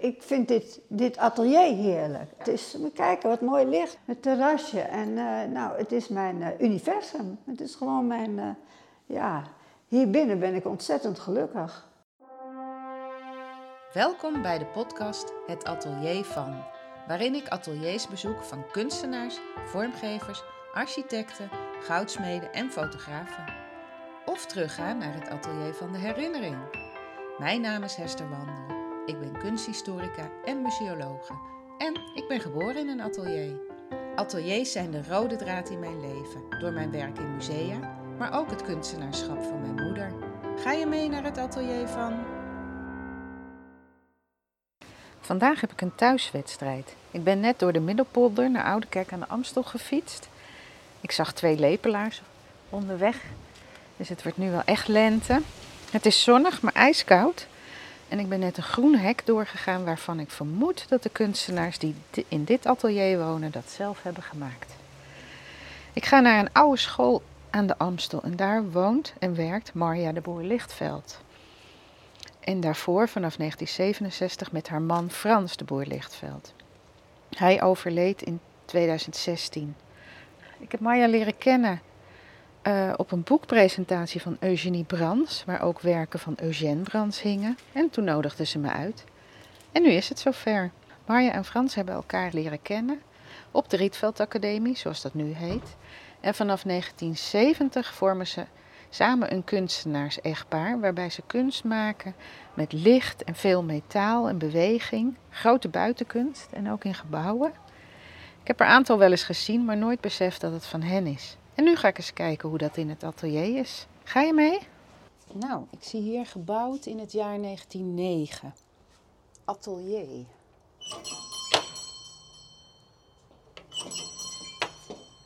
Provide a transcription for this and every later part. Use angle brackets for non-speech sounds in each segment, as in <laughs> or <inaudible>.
Ik vind dit, dit atelier heerlijk. Het is, moet kijken wat mooi licht, het terrasje. En eh, nou, het is mijn eh, universum. Het is gewoon mijn, eh, ja, hier binnen ben ik ontzettend gelukkig. Welkom bij de podcast Het Atelier van, waarin ik ateliers bezoek van kunstenaars, vormgevers, architecten, goudsmeden en fotografen. Of terugga naar het atelier van de herinnering. Mijn naam is Hester Wandel. Ik ben kunsthistorica en museologe. En ik ben geboren in een atelier. Ateliers zijn de rode draad in mijn leven, door mijn werk in musea, maar ook het kunstenaarschap van mijn moeder. Ga je mee naar het atelier van? Vandaag heb ik een thuiswedstrijd. Ik ben net door de Middelpolder naar Oudekerk aan de Amstel gefietst. Ik zag twee lepelaars onderweg, dus het wordt nu wel echt lente. Het is zonnig, maar ijskoud. En ik ben net een groen hek doorgegaan waarvan ik vermoed dat de kunstenaars die in dit atelier wonen dat zelf hebben gemaakt. Ik ga naar een oude school aan de Amstel en daar woont en werkt Marja de Boer Lichtveld. En daarvoor vanaf 1967 met haar man Frans de Boer Lichtveld. Hij overleed in 2016. Ik heb Marja leren kennen uh, op een boekpresentatie van Eugenie Brans, waar ook werken van Eugène Brans hingen. En toen nodigde ze me uit. En nu is het zover. Marja en Frans hebben elkaar leren kennen op de Rietveld Academie, zoals dat nu heet. En vanaf 1970 vormen ze samen een kunstenaars-echtpaar, waarbij ze kunst maken met licht en veel metaal en beweging, grote buitenkunst en ook in gebouwen. Ik heb er aantal wel eens gezien, maar nooit beseft dat het van hen is. En nu ga ik eens kijken hoe dat in het atelier is. Ga je mee? Nou, ik zie hier gebouwd in het jaar 1909. Atelier.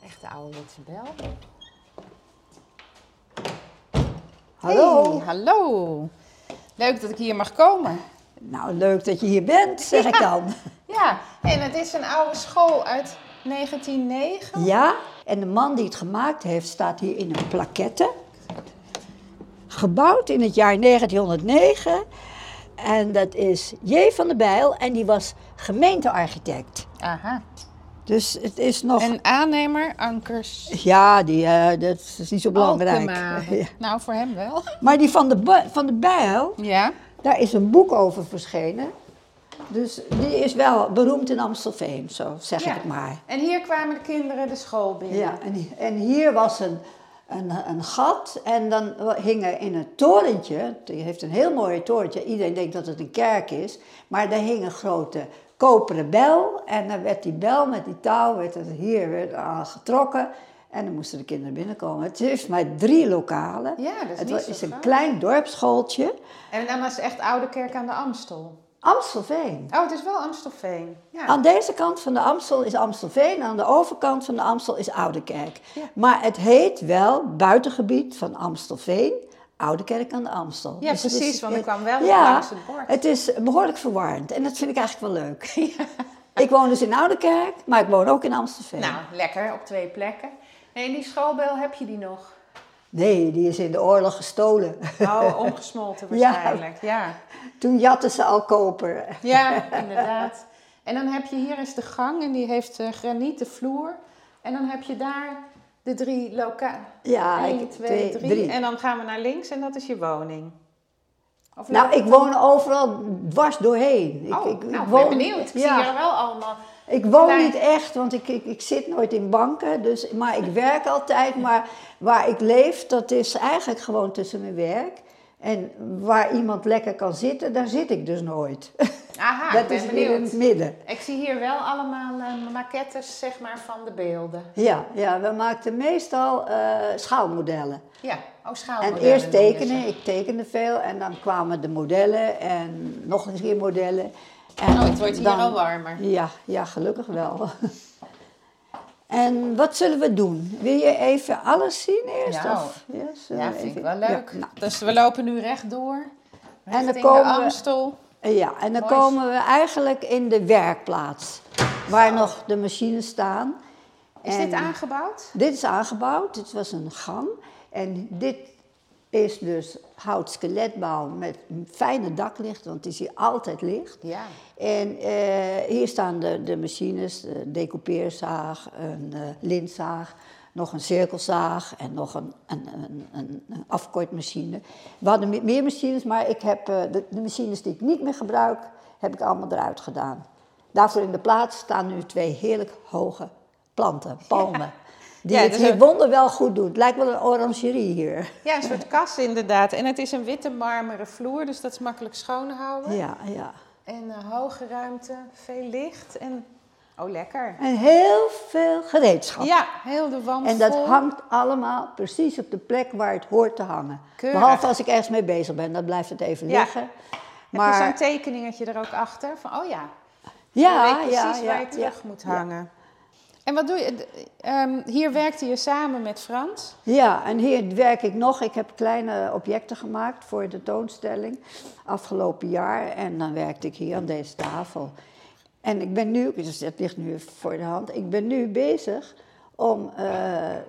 Echte ouderwetse bel. Hallo. Hey, hallo. Leuk dat ik hier mag komen. Nou, leuk dat je hier bent, zeg ik dan. Ja, en het is een oude school uit 1909. Ja, en de man die het gemaakt heeft staat hier in een plaquette. Gebouwd in het jaar 1909. En dat is J. van der Bijl en die was gemeentearchitect. Aha. Dus het is nog... En aannemer, ankers... Ja, die, uh, dat is niet zo belangrijk. <laughs> Ja. Nou, voor hem wel. Maar die van de, van de Bijl, ja? daar is een boek over verschenen. Dus die is wel beroemd in Amstelveen, zo zeg ik het maar. En hier kwamen de kinderen de school binnen. Ja, en, en hier was een, een, een gat en dan hingen in het torentje, die heeft een heel mooi torentje, iedereen denkt dat het een kerk is, maar daar hing een grote koperen bel en dan werd die bel met die touw werd het hier werd aan getrokken en dan moesten de kinderen binnenkomen. Het heeft maar drie lokalen. Ja, dat is Het is een klein dorpsschooltje. En dan was het echt Oude Kerk aan de Amstel. Amstelveen. Oh, het is wel Amstelveen. Ja. Aan deze kant van de Amstel is Amstelveen, aan de overkant van de Amstel is Oudekerk. Ja. Maar het heet wel buitengebied van Amstelveen, Oudekerk aan de Amstel. Ja, dus precies, want ik kwam wel ja, langs het bord. Het is behoorlijk verwarrend en dat vind ik eigenlijk wel leuk. <laughs> ik woon dus in Oudekerk, maar ik woon ook in Amstelveen. Nou, lekker, op twee plekken. En die schoolbel, heb je die nog? Nee, die is in de oorlog gestolen. Oh, <laughs> omgesmolten waarschijnlijk, ja. ja. Toen jatten ze al koper. Ja, <laughs> inderdaad. En dan heb je hier is de gang en die heeft uh, granieten vloer. En dan heb je daar de drie loka. Ja, 1, 2, 3. En dan gaan we naar links en dat is je woning. Of nou, ik woon overal dwars doorheen. Oh, ik, ik, nou, woon, ben benieuwd. Ik ja. zie er wel allemaal... Ik woon niet echt, want ik, ik, ik zit nooit in banken, dus, maar ik werk altijd. Maar waar ik leef, dat is eigenlijk gewoon tussen mijn werk. En waar iemand lekker kan zitten, daar zit ik dus nooit. <laughs> Aha, dat ik ben is benieuwd. in het midden. Ik zie hier wel allemaal uh, maquettes zeg maar, van de beelden. Ja, ja we maakten meestal uh, schaalmodellen. Ja, oh schaalmodellen. En eerst tekenen, ik tekende veel en dan kwamen de modellen en nog eens keer modellen. En oh, het wordt hier al warmer. Ja, ja, gelukkig wel. <laughs> En wat zullen we doen? Wil je even alles zien eerst? Ja, of? Ja, ja vind ik wel leuk. Ja, nou. Dus we lopen nu rechtdoor. En dan komen de Amstel. We, ja, en dan komen we eigenlijk in de werkplaats. Waar nog de machines staan. Is dit aangebouwd? Dit is aangebouwd. Dit was een gang. En dit is dus hout skeletbouw met fijne daklicht, want het is hier altijd licht. Ja. En eh, hier staan de, de machines, de decoupeerzaag, een uh, lintzaag, nog een cirkelzaag en nog een, een, een, een, een afkortmachine. We hadden meer machines, maar ik heb, uh, de, de, machines die ik niet meer gebruik, heb ik allemaal eruit gedaan. Daarvoor in de plaats staan nu twee heerlijk hoge planten, palmen. Ja. Die Ja, het dus hier een- wonderwel goed doet. Het lijkt wel een orangerie hier. ja, een soort kas inderdaad. En het is een witte marmeren vloer, dus dat is makkelijk schoonhouden. Ja, ja. En eh, hoge ruimte, veel licht en... Oh, lekker. En heel veel gereedschap. Ja, heel de wand En dat vol. hangt allemaal precies op de plek waar het hoort te hangen. Keurig. Behalve als ik ergens mee bezig ben, dan blijft het even Ja. liggen. Heb je Maar zo'n tekeningetje er ook achter? Van, oh ja, ja, ja, precies ja, waar je ja. terug moet hangen. En wat doe je? Ehm, hier werkte je samen met Frans. Ja, en hier werk ik nog. Ik heb kleine objecten gemaakt voor de tentoonstelling afgelopen jaar. En dan werkte ik hier aan deze tafel. En ik ben nu, dus het ligt nu voor de hand, ik ben nu bezig om eh,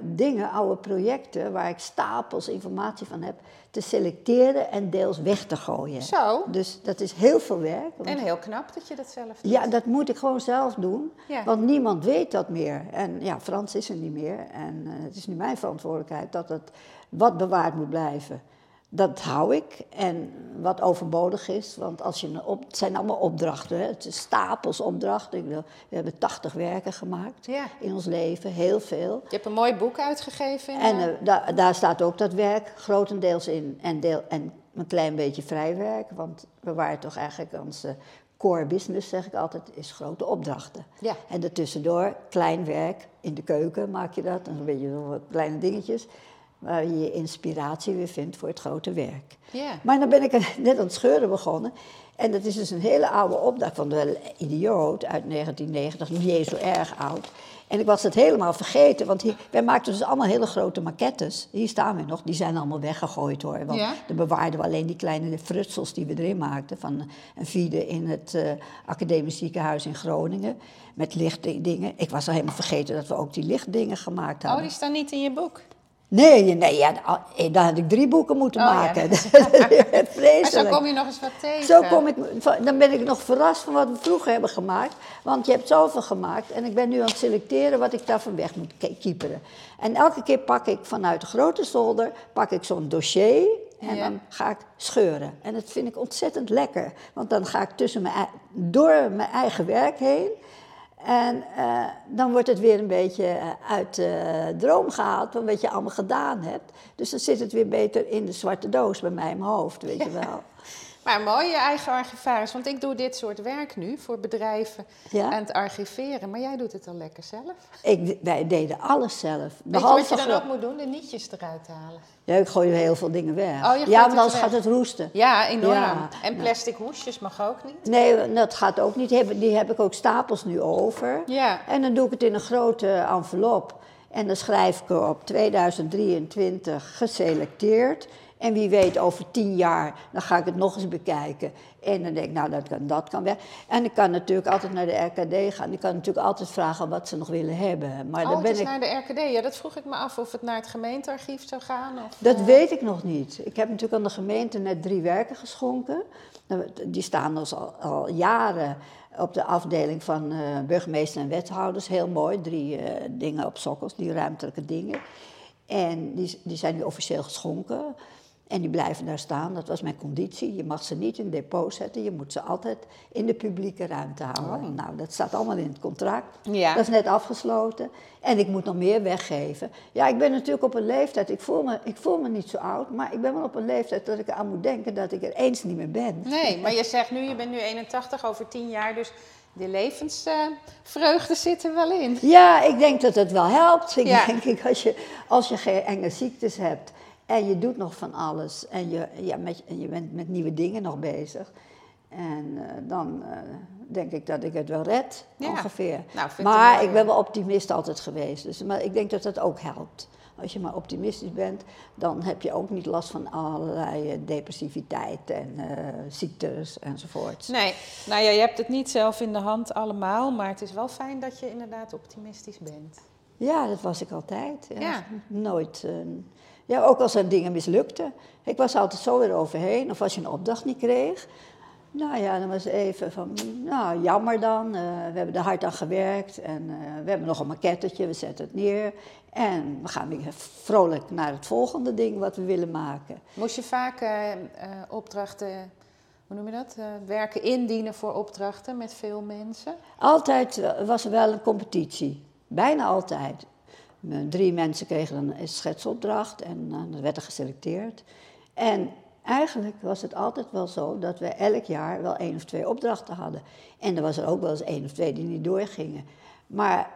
dingen, oude projecten, waar ik stapels informatie van heb, te selecteren en deels weg te gooien. Zo. Dus dat is heel veel werk. want- En heel knap dat je dat zelf doet. ja, dat moet ik gewoon zelf doen, Ja. want niemand weet dat meer. En ja, Frans is er niet meer en eh, het is nu mijn verantwoordelijkheid dat het wat bewaard moet blijven. Dat hou ik en wat overbodig is, want als je op, het zijn allemaal opdrachten, hè? het is stapels opdrachten. We hebben 80 werken gemaakt Ja. in ons leven, heel veel. Je hebt een mooi boek uitgegeven. En eh, eh, da- daar staat ook dat werk grotendeels in en, deel, en een klein beetje vrijwerk. Want we waren toch eigenlijk onze core business, zeg ik altijd, is grote opdrachten. Ja. En daartussendoor klein werk, in de keuken maak je dat, en een beetje wat kleine dingetjes. Waar je je inspiratie weer vindt voor het grote werk. Ja. Maar dan ben ik <laughs> net aan het scheuren begonnen. En dat is dus een hele oude opdracht van de idioot uit 1990, nog niet eens zo erg oud. En ik was het helemaal vergeten, want hier, wij maakten dus allemaal hele grote maquettes. Hier staan we nog, die zijn allemaal weggegooid hoor. Want Ja? dan bewaarden we alleen die kleine frutsels die we erin maakten. Van een vierde in het eh, academisch ziekenhuis in Groningen. Met lichtdingen. Ik was al helemaal vergeten dat we ook die lichtdingen gemaakt Oh, hadden. die staan niet in je boek. Nee, nee ja, eh, dan had ik drie boeken moeten Oh, ja, maken. <laughs> Vreselijk. Maar zo kom je nog eens wat tegen. Zo kom ik, dan ben ik nog verrast van wat we vroeger hebben gemaakt. Want je hebt zoveel gemaakt en ik ben nu aan het selecteren wat ik daarvan weg moet kieperen. En elke keer pak ik vanuit de grote zolder pak ik zo'n dossier en Ja. dan ga ik scheuren. En dat vind ik ontzettend lekker. Want dan ga ik tussen mijn, door mijn eigen werk heen. En eh, dan wordt het weer een beetje eh, uit de droom gehaald van wat je allemaal gedaan hebt. Dus dan zit het weer beter in de zwarte doos bij mij in mijn hoofd, weet je wel. Maar mooi, je eigen archivaris. Want ik doe dit soort werk nu voor bedrijven Ja? aan het archiveren. Maar jij doet het al lekker zelf. Ik, wij deden alles zelf. Weet je Behalve wat je dan ook moet doen? De nietjes eruit halen. Ja, ik gooi heel veel dingen weg. Oh, ja, want anders gaat het roesten. Ja, enorm. Ja, en plastic hoesjes mag ook niet. Nee, dat gaat ook niet. Die heb- Die heb ik ook stapels nu over. Ja. En dan doe ik het in een grote envelop. En dan schrijf ik erop 2023 geselecteerd. En wie weet, over tien jaar, dan ga ik het nog eens bekijken. En dan denk ik, nou, dat kan, dat kan weg. En ik kan natuurlijk altijd naar de RKD gaan. Ik kan natuurlijk altijd vragen wat ze nog willen hebben. Maar oh, dan het ben is ik... naar de RKD. Ja, dat vroeg ik me af of het naar het gemeentearchief zou gaan. Of, Dat eh, weet ik nog niet. Ik heb natuurlijk aan de gemeente net drie werken geschonken. Nou, Die staan dus al, al jaren op de afdeling van eh, burgemeester en wethouders. Heel mooi, drie eh, dingen op sokkels, die ruimtelijke dingen. En die, die zijn nu officieel geschonken. En die blijven daar staan. Dat was mijn conditie. Je mag ze niet in depot zetten. Je moet ze altijd in de publieke ruimte houden. Nou, dat staat allemaal in het contract. Ja. Dat is net afgesloten. En ik moet nog meer weggeven. Ja, ik ben natuurlijk op een leeftijd. Ik voel, me, ik voel me niet zo oud. Maar ik ben wel op een leeftijd dat ik aan moet denken dat ik er eens niet meer ben. Nee, maar je <laughs> zegt nu, je bent nu 81, over 10 jaar. Dus de levensvreugde zit er wel in. Ja, ik denk dat het wel helpt. Ik Ja. denk, ik, als, je, als je geen enge ziektes hebt en je doet nog van alles en je, ja, met, en je bent met nieuwe dingen nog bezig. En eh, dan eh, denk ik dat ik het wel red, Ja. ongeveer. Nou, maar ik ben wel optimist altijd geweest. Dus, maar ik denk dat dat ook helpt. Als je maar optimistisch bent, dan heb je ook niet last van allerlei eh, depressiviteit en ziektes enzovoort. Nee, nou ja, je hebt het niet zelf in de hand allemaal. Maar het is wel fijn dat je inderdaad optimistisch bent. Ja, dat was ik altijd. Ja. Ja. Nooit, Ja, ook als er dingen mislukten. Ik was altijd zo weer overheen. Of als je een opdracht niet kreeg. Nou ja, dan was het even van, nou jammer dan. Eh, we hebben er hard aan gewerkt en eh, we hebben nog een maquettetje, we zetten het neer. En we gaan weer vrolijk naar het volgende ding wat we willen maken. Moest je vaak eh, opdrachten, hoe noem je dat, werken indienen voor opdrachten met veel mensen? Altijd was er wel een competitie. Bijna altijd. Eh, Drie mensen kregen een schetsopdracht en dan werd er geselecteerd. En eigenlijk was het altijd wel zo dat we elk jaar wel één of twee opdrachten hadden. En er was er ook wel eens één of twee die niet doorgingen. Maar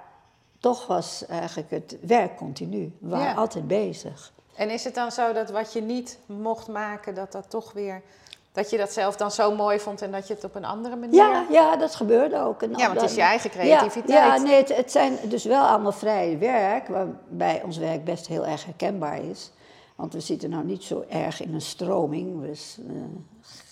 toch was eigenlijk het werk continu. We waren Ja. altijd bezig. En is het dan zo dat wat je niet mocht maken, dat dat toch weer, dat je dat zelf dan zo mooi vond en dat je het op een andere manier... Ja, ja, dat gebeurde ook. En Ja, want het is je eigen creativiteit. Ja, nee, het, het zijn dus wel allemaal vrije werk, waarbij ons werk best heel erg herkenbaar is. Want we zitten nou niet zo erg in een stroming. We s-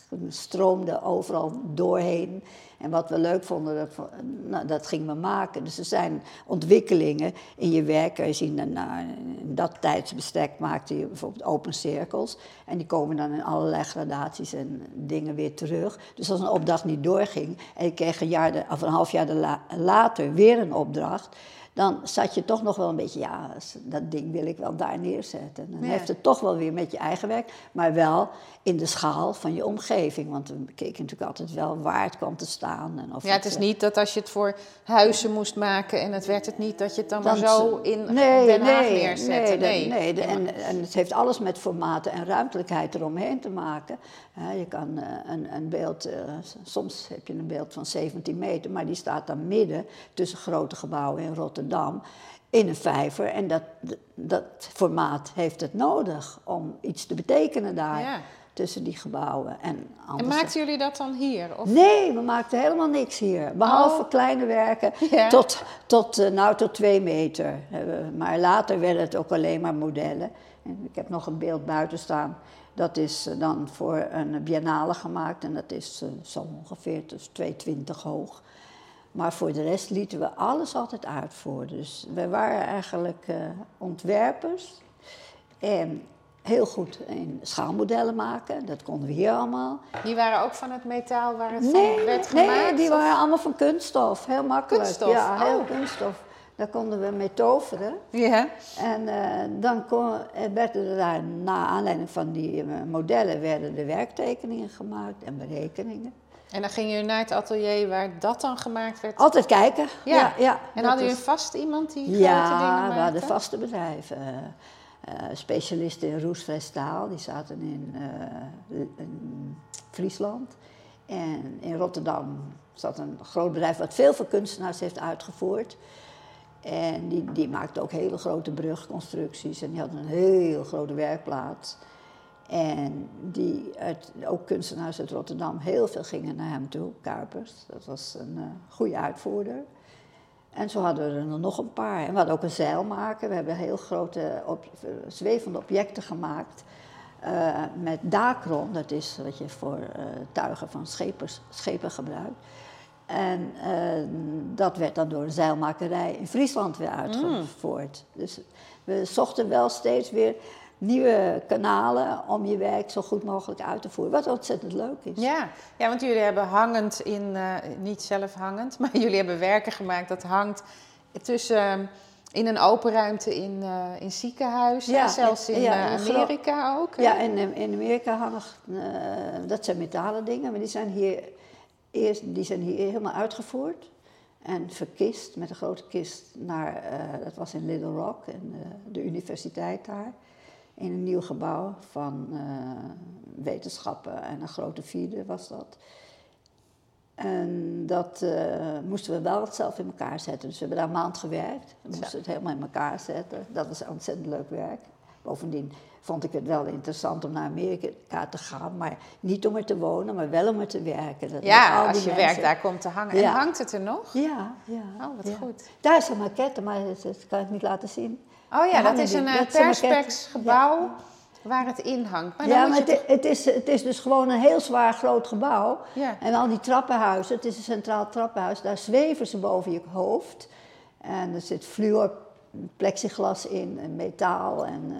we stroomden overal doorheen. En wat we leuk vonden, dat, nou, dat gingen we maken. Dus er zijn ontwikkelingen in je werk. Je zien, nou, in dat tijdsbestek maakte je bijvoorbeeld open cirkels. En die komen dan in allerlei gradaties en dingen weer terug. Dus als een opdracht niet doorging en je kreeg een, jaar of een half jaar later weer een opdracht... dan zat je toch nog wel een beetje, ja, dat ding wil ik wel daar neerzetten. Dan Ja. heeft het toch wel weer met je eigen werk, maar wel in de schaal van je omgeving. Want we keken natuurlijk altijd wel waar het kwam te staan. En of Ja, het is eh, niet dat als je het voor huizen moest maken en het werd het niet, dat je het dan, maar zo in nee, Den Haag nee, neerzette. Nee, nee, de- en, en het heeft alles met formaten en ruimtelijkheid eromheen te maken. Je kan eh, een, een beeld, eh, soms heb je een beeld van 17 meter, maar die staat dan midden tussen grote gebouwen in Rotterdam in een vijver. En dat, dat formaat heeft het nodig om iets te betekenen daar Ja. tussen die gebouwen. En, En maakten jullie dat dan hier? Of? Nee, we maakten helemaal niks hier. Behalve Oh. kleine werken <laughs> Ja. tot, tot, eh, nou, tot twee meter. we. Maar later werden het ook alleen maar modellen. En ik heb nog een beeld buiten staan. Dat is eh, dan voor een biennale gemaakt. En dat is eh, zo ongeveer dus 2,20 hoog. Maar voor de rest lieten we alles altijd uitvoeren. Dus we waren eigenlijk eh, ontwerpers. En heel goed in schaalmodellen maken. Dat konden we hier allemaal. Die waren ook van het metaal waar het Nee, van werd nee, gemaakt? die of- waren allemaal van kunststof. Heel makkelijk. Kunststof? Ja, heel Oh. kunststof. Daar konden we mee toveren. Ja. En eh, dan kon, eh, werden er daar, na aanleiding van die modellen, werden de werktekeningen gemaakt en berekeningen. En dan gingen jullie naar het atelier waar dat dan gemaakt werd? Altijd kijken. Ja. Ja, ja, en hadden jullie vast iemand die grote dingen Ja, we hadden vaste bedrijven. Eh, eh, specialisten in roestvrij staal, die zaten in, in Friesland. En in Rotterdam zat een groot bedrijf wat veel voor kunstenaars heeft uitgevoerd. En die, die maakte ook hele grote brugconstructies en die had een heel grote werkplaats. En die uit, ook kunstenaars uit Rotterdam, heel veel gingen naar hem toe, Kuipers. Dat was een eh, goede uitvoerder. En zo hadden we er nog een paar. En we hadden ook een zeilmaker. We hebben heel grote ob- zwevende objecten gemaakt. eh, met dakron, dat is wat je voor eh, tuigen van schepers, schepen gebruikt. En dat werd dan door een zeilmakerij in Friesland weer uitgevoerd. Dus we zochten wel steeds weer nieuwe kanalen om je werk zo goed mogelijk uit te voeren. Wat ontzettend leuk is. Ja. ja, want jullie hebben hangend in, eh, niet zelf hangend, <laughs> maar jullie hebben werken gemaakt dat hangt tussen, eh, in een open ruimte in, eh, in ziekenhuizen Ja, en zelfs in ja, eh, Amerika ook. hè? Ja, en in, in Amerika hangen, dat zijn metalen dingen, maar die zijn hier, eerst, die zijn hier helemaal uitgevoerd en verkist met een grote kist naar, dat was in Little Rock, eh, de universiteit daar, in een nieuw gebouw van eh, wetenschappen en een grote vierde was dat. En dat eh, moesten we wel zelf in elkaar zetten. Dus we hebben daar een maand gewerkt. We moesten het helemaal in elkaar zetten. Dat was ontzettend leuk werk. Bovendien vond ik het wel interessant om naar Amerika te gaan. Maar niet om er te wonen, maar wel om er te werken. Dat Ja, al als je mensen- werk daar komt te hangen. En hangt het er nog? Ja, ja. Oh, wat ja. goed. Daar is een maquette, maar dat, dat kan ik niet laten zien. Oh ja, dat is een eh, is een maquette. perspex gebouw waar het in hangt. Maar ja, maar het, het, is, het is dus gewoon een heel zwaar groot gebouw. Ja. En al die trappenhuizen, het is een centraal trappenhuis, daar zweven ze boven je hoofd. En er zit fluor plexiglas in en metaal. En, uh,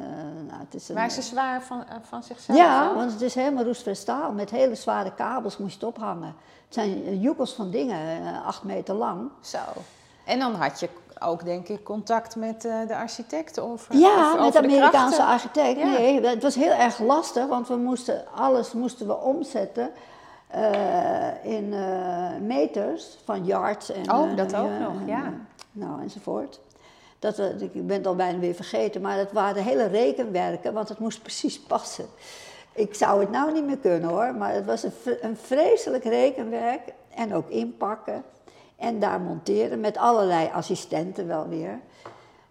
nou, het is een, maar ze zwaar van, van zichzelf? Ja, want het is helemaal roestvast staal. Met hele zware kabels moest je het ophangen. Het zijn joekels van dingen, acht meter lang. Zo. En dan had je ook, denk ik, contact met uh, de architect? Of, ja, of met de Amerikaanse architect. Nee, het was heel erg lastig, want we moesten alles moesten we omzetten uh, in uh, meters van yards. En, oh, dat ook nog, ja. nou, enzovoort. Dat, ik ben het al bijna weer vergeten, maar het waren hele rekenwerken, want het moest precies <laughs> passen. Ik zou het nou niet meer kunnen hoor, maar het was een, een vreselijk rekenwerk en ook inpakken. En daar monteren met allerlei assistenten wel weer.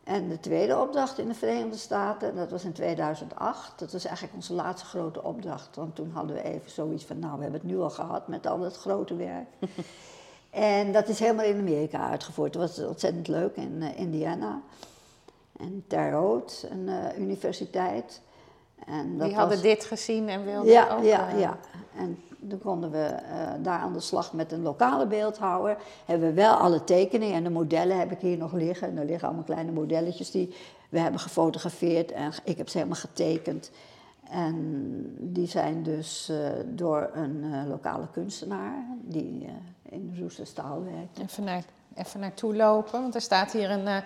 En de tweede opdracht in de Verenigde Staten, dat was in 2008. Dat was eigenlijk onze laatste grote opdracht. Want toen hadden we even zoiets van, nou, we hebben het nu al gehad met al het grote werk. <laughs> en dat is helemaal in Amerika uitgevoerd. Dat was ontzettend leuk in uh, Indiana. En Terre Haute, een uh, universiteit. En dat Die hadden dit gezien en wilden ja, ook... Ja, uh... ja. En dan konden we uh, daar aan de slag met een lokale beeldhouwer. Hebben we wel alle tekeningen en de modellen heb ik hier nog liggen. En er liggen allemaal kleine modelletjes die we hebben gefotografeerd en ik heb ze helemaal getekend. En die zijn dus uh, door een uh, lokale kunstenaar die in de Roeste staal werkt. Even, naar, even naartoe lopen, want er staat hier een en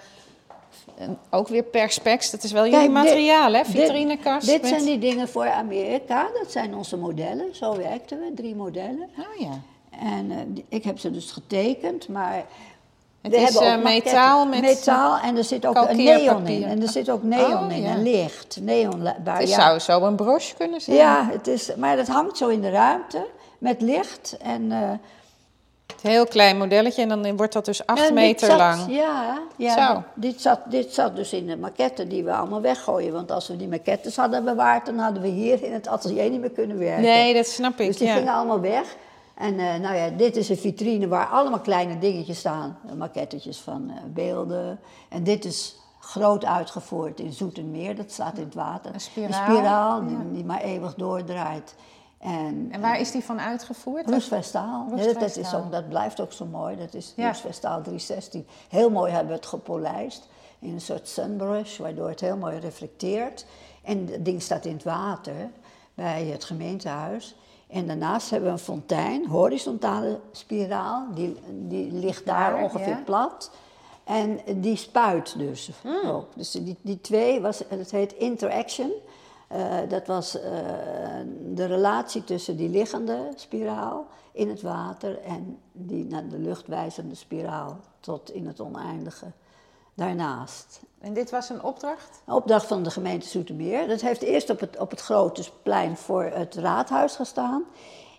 ook weer perspex, dat is wel jullie materiaal, hè? Vitrinekast. Dit, dit zijn die dingen voor Amerika, dat zijn onze modellen. Zo werkten we, drie modellen. Oh ja. En uh, ik heb ze dus getekend, maar... Het we is hebben ook uh, metaal met... Metaal en er zit ook een neon in. En er zit ook neon oh, in, ja. en licht. Neon, waar, het ja. zou zo een broche kunnen zijn. Ja, het is, maar dat hangt zo in de ruimte met licht en... Uh, heel klein modelletje en dan wordt dat dus acht meter zat, lang. Ja, ja dit, zat, dit zat dus in de maquette die we allemaal weggooien. Want als we die maquettes hadden bewaard, dan hadden we hier in het atelier niet meer kunnen werken. Nee, dat snap ik. Dus die gingen allemaal weg. En uh, nou ja, dit is een vitrine waar allemaal kleine dingetjes staan. Maquettetjes van uh, beelden. En dit is groot uitgevoerd in Zoetermeer, dat staat in het water. Een spiraal. Een spiraal die, die maar eeuwig doordraait. En, en waar is die van uitgevoerd? Roestvestaal. Dat, dat, is ook, dat blijft ook zo mooi. Dat is ja. Roestvestaal 316. Heel mooi hebben we het gepolijst in een soort sunbrush, waardoor het heel mooi reflecteert. En het ding staat in het water bij het gemeentehuis. En daarnaast hebben we een fontein, horizontale spiraal, die, die ligt daar, ongeveer plat. En die spuit dus hmm. ook. Dus die, die twee, was, het heet interaction. Uh, dat was uh, de relatie tussen die liggende spiraal in het water en die naar de lucht wijzende spiraal tot in het oneindige daarnaast. En dit was een opdracht? Een opdracht van de gemeente Zoetermeer. Dat heeft eerst op het, op het grote plein voor het raadhuis gestaan.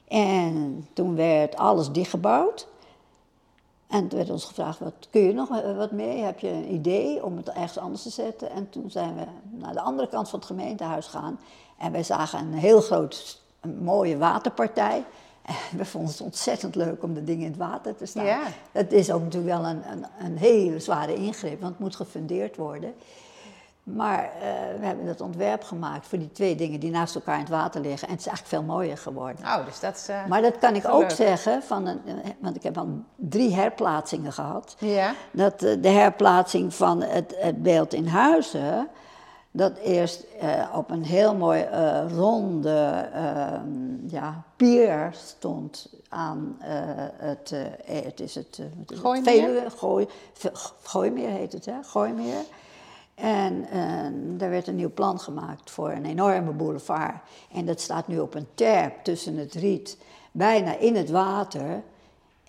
En toen werd alles dichtgebouwd. En toen werd ons gevraagd, wat, kun je nog wat mee? Heb je een idee om het ergens anders te zetten? En toen zijn we naar de andere kant van het gemeentehuis gegaan. En wij zagen een heel groot, een mooie waterpartij. <laughs> En we vonden het ontzettend leuk om de dingen in het water te staan. Ja. Dat is ook natuurlijk wel een, een, een hele zware ingreep, want het moet gefundeerd worden. Maar uh, we hebben dat ontwerp gemaakt voor die twee dingen die naast elkaar in het water liggen. En het is eigenlijk veel mooier geworden. Oh, dus dat is, uh, maar dat kan ik ook zeggen, van een, eh, want ik heb al drie herplaatsingen gehad. Ja. Dat uh, de herplaatsing van het, het, beeld in Huizen, dat eerst op een heel mooi ronde ehm, ja, pier stond aan het, het is het, het Gooimeer? Gooi, Gooimeer heet het, hè? Gooimeer. En uh, er werd een nieuw plan gemaakt voor een enorme boulevard. En dat staat nu op een terp tussen het riet, bijna in het water.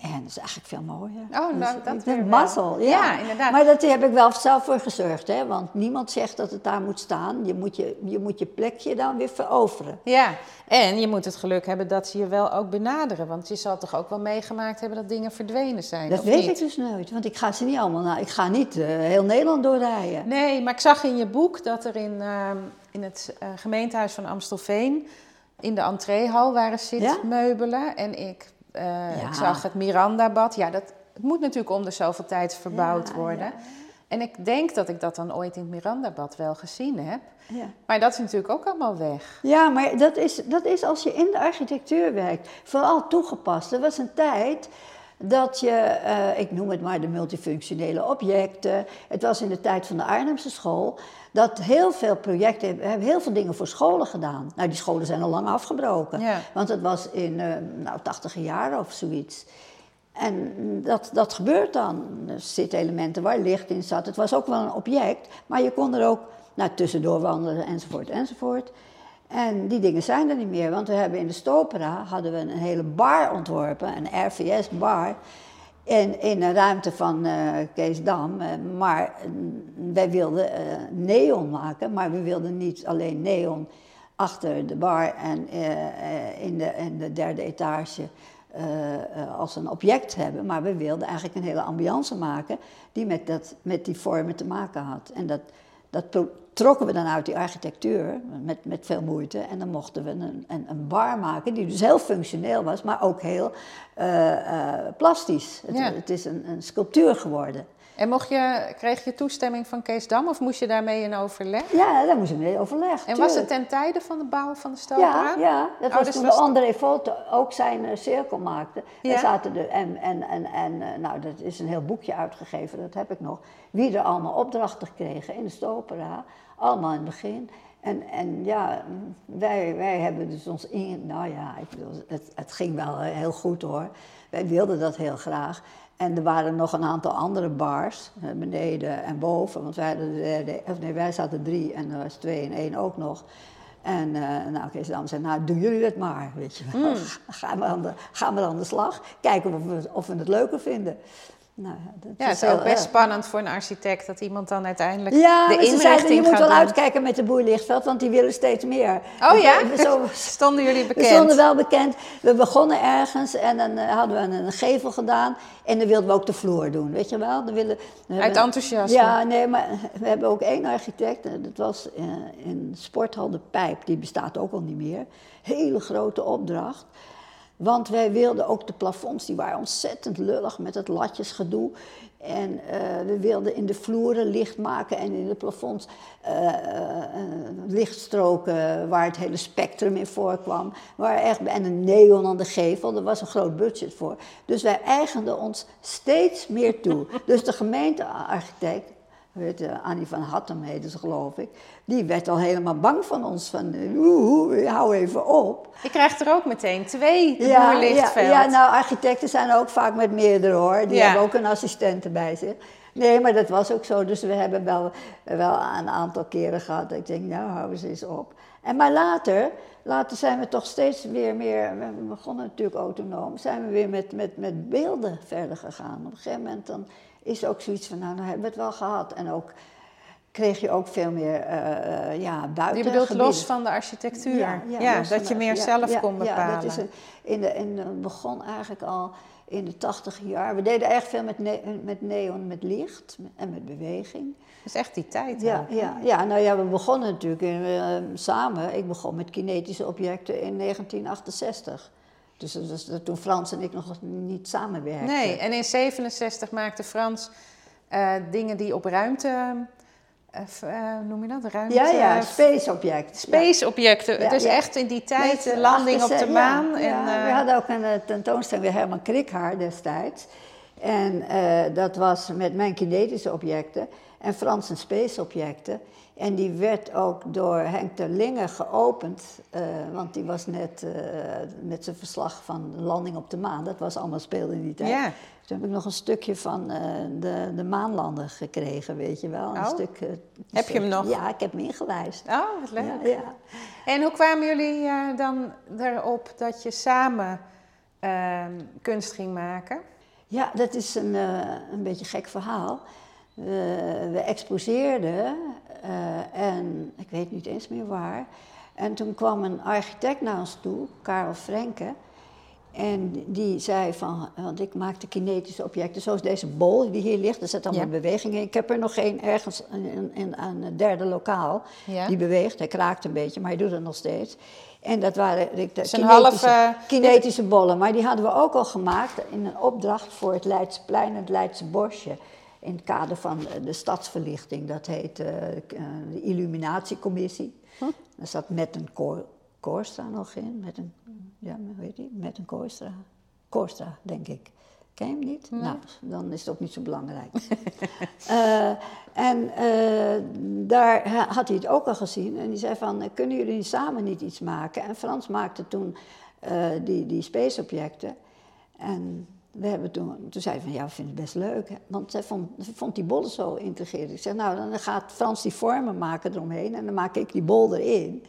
En dat is eigenlijk veel mooier. Oh, nou, dat is mazzel, ja. ja. inderdaad. Maar dat heb ik wel zelf voor gezorgd, hè. Want niemand zegt dat het daar moet staan. Je moet je, je, moet je plekje dan weer veroveren. Ja, en je moet het geluk hebben dat ze je wel ook benaderen. Want je zal toch ook wel meegemaakt hebben dat dingen verdwenen zijn, Dat weet ik dus nooit, want ik ga ze niet allemaal... naar. ik ga niet uh, heel Nederland doorrijden. Nee, maar ik zag in je boek dat er in, uh, in het uh, gemeentehuis van Amstelveen... in de entreehal waren zitmeubelen. Ja? En ik uh, Ik zag het Miranda-bad. Ja, dat, het moet natuurlijk om de zoveel tijd verbouwd worden. En ik denk dat ik dat dan ooit in het Miranda-bad wel gezien heb. Ja. Maar dat is natuurlijk ook allemaal weg. Ja, maar dat is, dat is als je in de architectuur werkt. Vooral toegepast. Er was een tijd dat je, eh, ik noem het maar de multifunctionele objecten. Het was in de tijd van de Arnhemse school dat heel veel projecten, we hebben heel veel dingen voor scholen gedaan. Nou, die scholen zijn al lang afgebroken, Ja. want het was in uh, nou, 80 jaar of zoiets. En dat, dat gebeurt dan. Er zitten elementen waar licht in zat. Het was ook wel een object, maar je kon er ook nou, tussendoor wandelen enzovoort enzovoort. En die dingen zijn er niet meer, want we hebben in de Stopera hadden we een hele bar ontworpen, een RVS-bar, in, in een ruimte van uh, Kees Dam. Uh, maar uh, wij wilden neon maken, maar we wilden niet alleen neon achter de bar en in, de, de derde etage als een object hebben, maar we wilden eigenlijk een hele ambiance maken die met, dat, met die vormen te maken had. En dat, dat trokken we dan uit die architectuur met, met veel moeite. En dan mochten we een, een, een bar maken die dus heel functioneel was, maar ook heel uh, uh, plastisch. Het, Ja. het is een, een sculptuur geworden. En mocht je, kreeg je toestemming van Kees Dam of moest je daarmee in overleg? Ja, daar moest ik mee overleg. En was het ten tijde van de bouw van de Stopera? Ja, ja, dat Oh, was dus toen was- de André Volte ook zijn eh, cirkel maakte. Ja. En zaten er, en, en, en, en eh, nou, dat is een heel boekje uitgegeven, dat heb ik nog. Wie er allemaal opdrachten kregen in de Stopera, allemaal in het begin. En, en ja, wij, wij hebben dus ons in, nou ja, ik bedoel, het, het ging wel eh, heel goed hoor. Wij wilden dat heel graag. En er waren nog een aantal andere bars, eh, beneden en boven. Want wij, hadden of nee, wij zaten drie en er was twee en één ook nog. En eh nou, Kees Dam zei, nou doen jullie het maar, weet je wel. <laughs> Gaan, we aan de, gaan we aan de slag, kijken of we, of we het leuker vinden. Nou, ja, dat Ja, het is heel ook best erg. spannend voor een architect dat iemand dan uiteindelijk Ja, de maar ze inrichting zeiden, je moet wel doen. uitkijken met de boer Lichtveld, want die willen steeds meer. Oh ja? we- Zo, <laughs> Stonden jullie we bekend? stonden wel bekend. We begonnen ergens en dan eh, hadden we een, gevel gedaan. En dan wilden we ook de vloer doen, weet je wel? Dan willen, we Uit enthousiasme? Ja, nee, maar we hebben ook één architect. en Dat was eh, in Sporthal de Pijp. Die bestaat ook al niet meer. Hele grote opdracht. Want wij wilden ook de plafonds, die waren ontzettend lullig met het latjesgedoe. En eh, we wilden in de vloeren licht maken en in de plafonds eh, lichtstroken waar het hele spectrum in voorkwam. Waar echt, en een neon aan de gevel, daar was een groot budget voor. Dus wij eigenden ons steeds meer toe. Dus de gemeentearchitect, weet je, Annie van Hattem heette ze geloof ik, die werd al helemaal bang van ons. Van, eh, oeh, hou even op. Je krijgt er ook meteen twee, de. Ja, ja, nou, architecten zijn ook vaak met meerdere hoor. Die Ja. hebben ook een assistent bij zich. Nee, maar dat was ook zo. Dus we hebben wel, wel een aantal keren gehad. dat Ik denk, nou, hou eens eens op. En maar later, later zijn we toch steeds weer meer. We begonnen natuurlijk autonoom. Zijn we weer met, met, met beelden verder gegaan. Op een gegeven moment dan is ook zoiets van, nou, dan hebben we het wel gehad. En ook kreeg je ook veel meer eh, ja, buiten. Je bedoelt los van de architectuur? Ja, dat je meer zelf kon bepalen. Ja, dat is een, in de, in de, begon eigenlijk al in de tachtig jaar. We deden erg veel met, ne- met neon, met licht en met beweging. Dat is echt die tijd. Ja, ook. ja, ja, nou ja, we begonnen natuurlijk in, eh, samen. Ik begon met kinetische objecten in 1968. Dus dat was toen Frans en ik nog niet samenwerkten. Nee, en in 67 maakte Frans eh, dingen die op ruimte... eh, noem je dat? Ruimte, ja, ja, space object. Space-objecten. Ja, dus ja. echt in die tijd, de landing op de maan. En, we hadden ook een tentoonstelling bij Herman Krikhaar destijds. En dat was met mijn kinetische objecten en Frans en space objecten. En die werd ook door Henk ter Linge geopend, eh, want die was net eh, met zijn verslag van de landing op de maan. Dat was allemaal speelde in die tijd. Ja. Toen heb ik nog een stukje van eh, de, de maanlander gekregen, weet je wel. Een Oh. stuk, Heb je hem nog? Ja, ik heb hem ingelijst. Oh, wat leuk. Ja, ja. En hoe kwamen jullie dan erop dat je samen eh, kunst ging maken? Ja, dat is een, een beetje een gek verhaal. We, we exposeerden eh, en ik weet niet eens meer waar. En toen kwam een architect naar ons toe, Karel Frenke. En die zei van, want ik maakte kinetische objecten, zoals deze bol die hier ligt. Er zit allemaal Ja. beweging in. Ik heb er nog geen ergens in, in, aan het derde lokaal. Ja. Die beweegt, hij kraakt een beetje, maar hij doet het nog steeds. En dat waren de, een half, kinetische, eh, kinetische bollen. Maar die hadden we ook al gemaakt in een opdracht voor het Leidsplein en het Leidse Bosje. In het kader van de stadsverlichting. Dat heet eh, eh, de Illuminatiecommissie. Daar zat met een koor, Koorstra nog in. Met een, ja, hoe heet die? Met een Koorstra. Koorstra, denk ik. Ken je hem niet? Nee. Nou, dan is het ook niet zo belangrijk. <laughs> Eh, en daar ha- had hij het ook al gezien. En die zei van, kunnen jullie samen niet iets maken? En Frans maakte toen die, die spaceobjecten. En we hebben toen, toen zei hij van, ja, we vinden het best leuk. hè. Want zij vond, vond die bollen zo intrigerend. Ik zei, nou, dan gaat Frans die vormen maken eromheen. En dan maak ik die bol erin.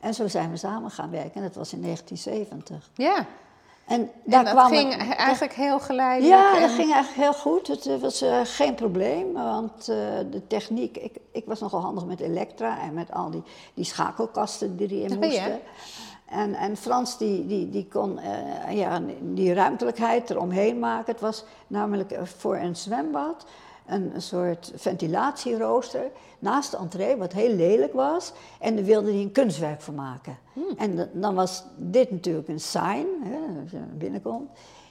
En zo zijn we samen gaan werken. En dat was in 1970. Ja, En daar en dat ging eigenlijk heel geleidelijk. ja, en- dat ging eigenlijk heel goed. Het eh, was eh, geen probleem, want eh, de techniek... Ik, ik was nogal handig met Elektra en met al die, die schakelkasten die erin ja. En, en Frans die, die, die kon eh, ja, die ruimtelijkheid eromheen maken. Het was namelijk eh, voor een zwembad een, een soort ventilatierooster naast de entree, wat heel lelijk was. En daar wilde hij een kunstwerk van maken. En da- dan was dit natuurlijk een sign, hè, als je binnenkomt.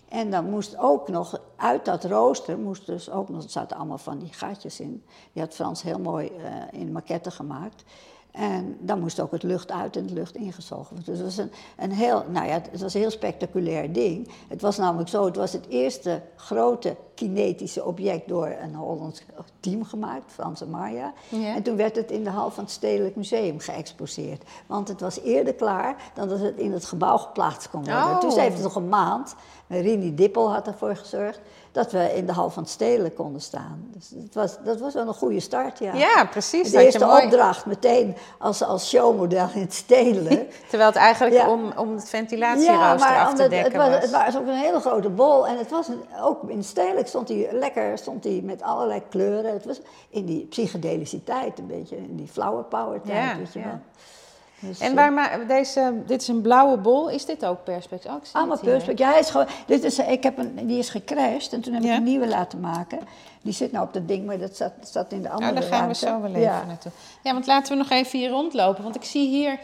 En dan moest ook nog uit dat rooster, moest dus ook nog, er zaten allemaal van die gaatjes in. Die had Frans heel mooi eh, in maquetten gemaakt. En dan moest ook het lucht uit en het lucht ingezogen worden. Dus het was een, een heel, nou ja, het was een heel spectaculair ding. Het was namelijk zo, het was het eerste grote kinetische object door een Hollands team gemaakt, Frans en Marja. Ja. En toen werd het in de hal van het Stedelijk Museum geëxposeerd. Want het was eerder klaar dan dat het in het gebouw geplaatst kon worden. Oh. Toen heeft het nog een maand, Rini Dippel had ervoor gezorgd, dat we in de hal van het Stedelijk konden staan. Dus het was, dat was wel een goede start, ja. Ja, precies. De dat je eerste mooi- opdracht meteen als, als showmodel in het stedelijk. <laughs> Terwijl het eigenlijk Ja. om, om het ventilatierooster af te dekken het was, was. het was ook een hele grote bol. En het was een- ook in het stedelijk stond hij lekker stond hij met allerlei kleuren. Het was in die psychedelische tijd een beetje, in die flower power tijd, Ja, weet je ja. wel. Dus, En waar ma- deze, dit is een blauwe bol. Is dit ook perspex? Oh, ik zie Allemaal perspex. Ja, hij is gewoon, dit is, ik heb een, die is gecrashed en toen heb Ja. ik een nieuwe laten maken. Die zit nou op dat ding, maar dat zat, zat in de andere Nou, daar gaan we zo wel even Ja. naartoe. Ja, want laten we nog even hier rondlopen. Want ik zie hier...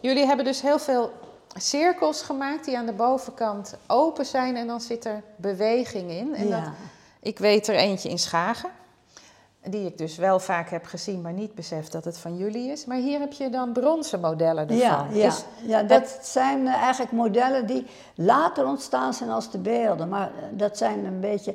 Jullie hebben dus heel veel cirkels gemaakt die aan de bovenkant open zijn. En dan zit er beweging in. En Ja. dat, ik weet er eentje in Schagen. Die ik dus wel vaak heb gezien, maar niet besef dat het van jullie is. Maar hier heb je dan bronzen modellen ervan. Ja, ja. Dus ja dat zijn eh, eigenlijk modellen die later ontstaan zijn als de beelden. Maar eh, dat zijn een beetje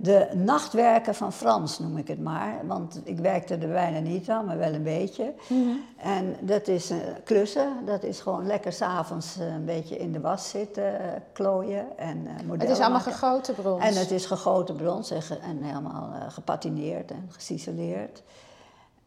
de nachtwerken van Frans, noem ik het maar. Want ik werkte er bijna niet aan, maar wel een beetje. Mhm. En dat is eh, klussen. Dat is gewoon lekker s'avonds eh, een beetje in de was zitten, eh, klooien en modellen het is allemaal maken. gegoten brons. En het is gegoten brons en, ge- en helemaal gepatineerd en geciceleerd.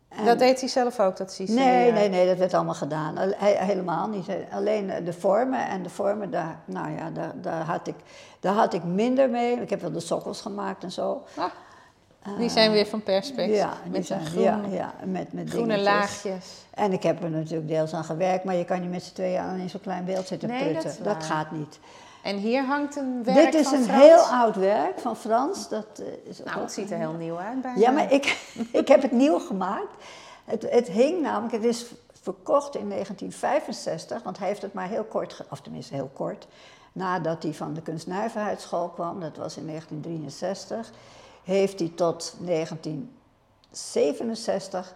En- Dat deed hij zelf ook, dat ciseleren? Nee, nee, nee, dat werd allemaal gedaan. Al- he- helemaal niet. Alleen de vormen en de vormen, daar, nou ja, daar, daar, had ik, daar had ik minder mee. Ik heb wel de sokkels gemaakt en zo. Ah, die zijn weer van perspex. Ja, met zijn, groen, ja, ja, met, met groene dingetjes. laagjes. En ik heb er natuurlijk deels aan gewerkt, maar je kan niet met z'n tweeën aan in zo'n klein beeld zitten Nee, dat gaat niet. En hier hangt een werk Dit is van een Frans. heel oud werk van Frans. Dat, eh, is Nou, het ziet er heel nieuw uit bijna. Ja, maar ik, <laughs> ik heb het nieuw gemaakt. Het, het hing namelijk, het is verkocht in 1965, want hij heeft het maar heel kort, of tenminste heel kort, nadat hij van de kunstnijverheidsschool kwam, dat was in 1963, heeft hij tot 1967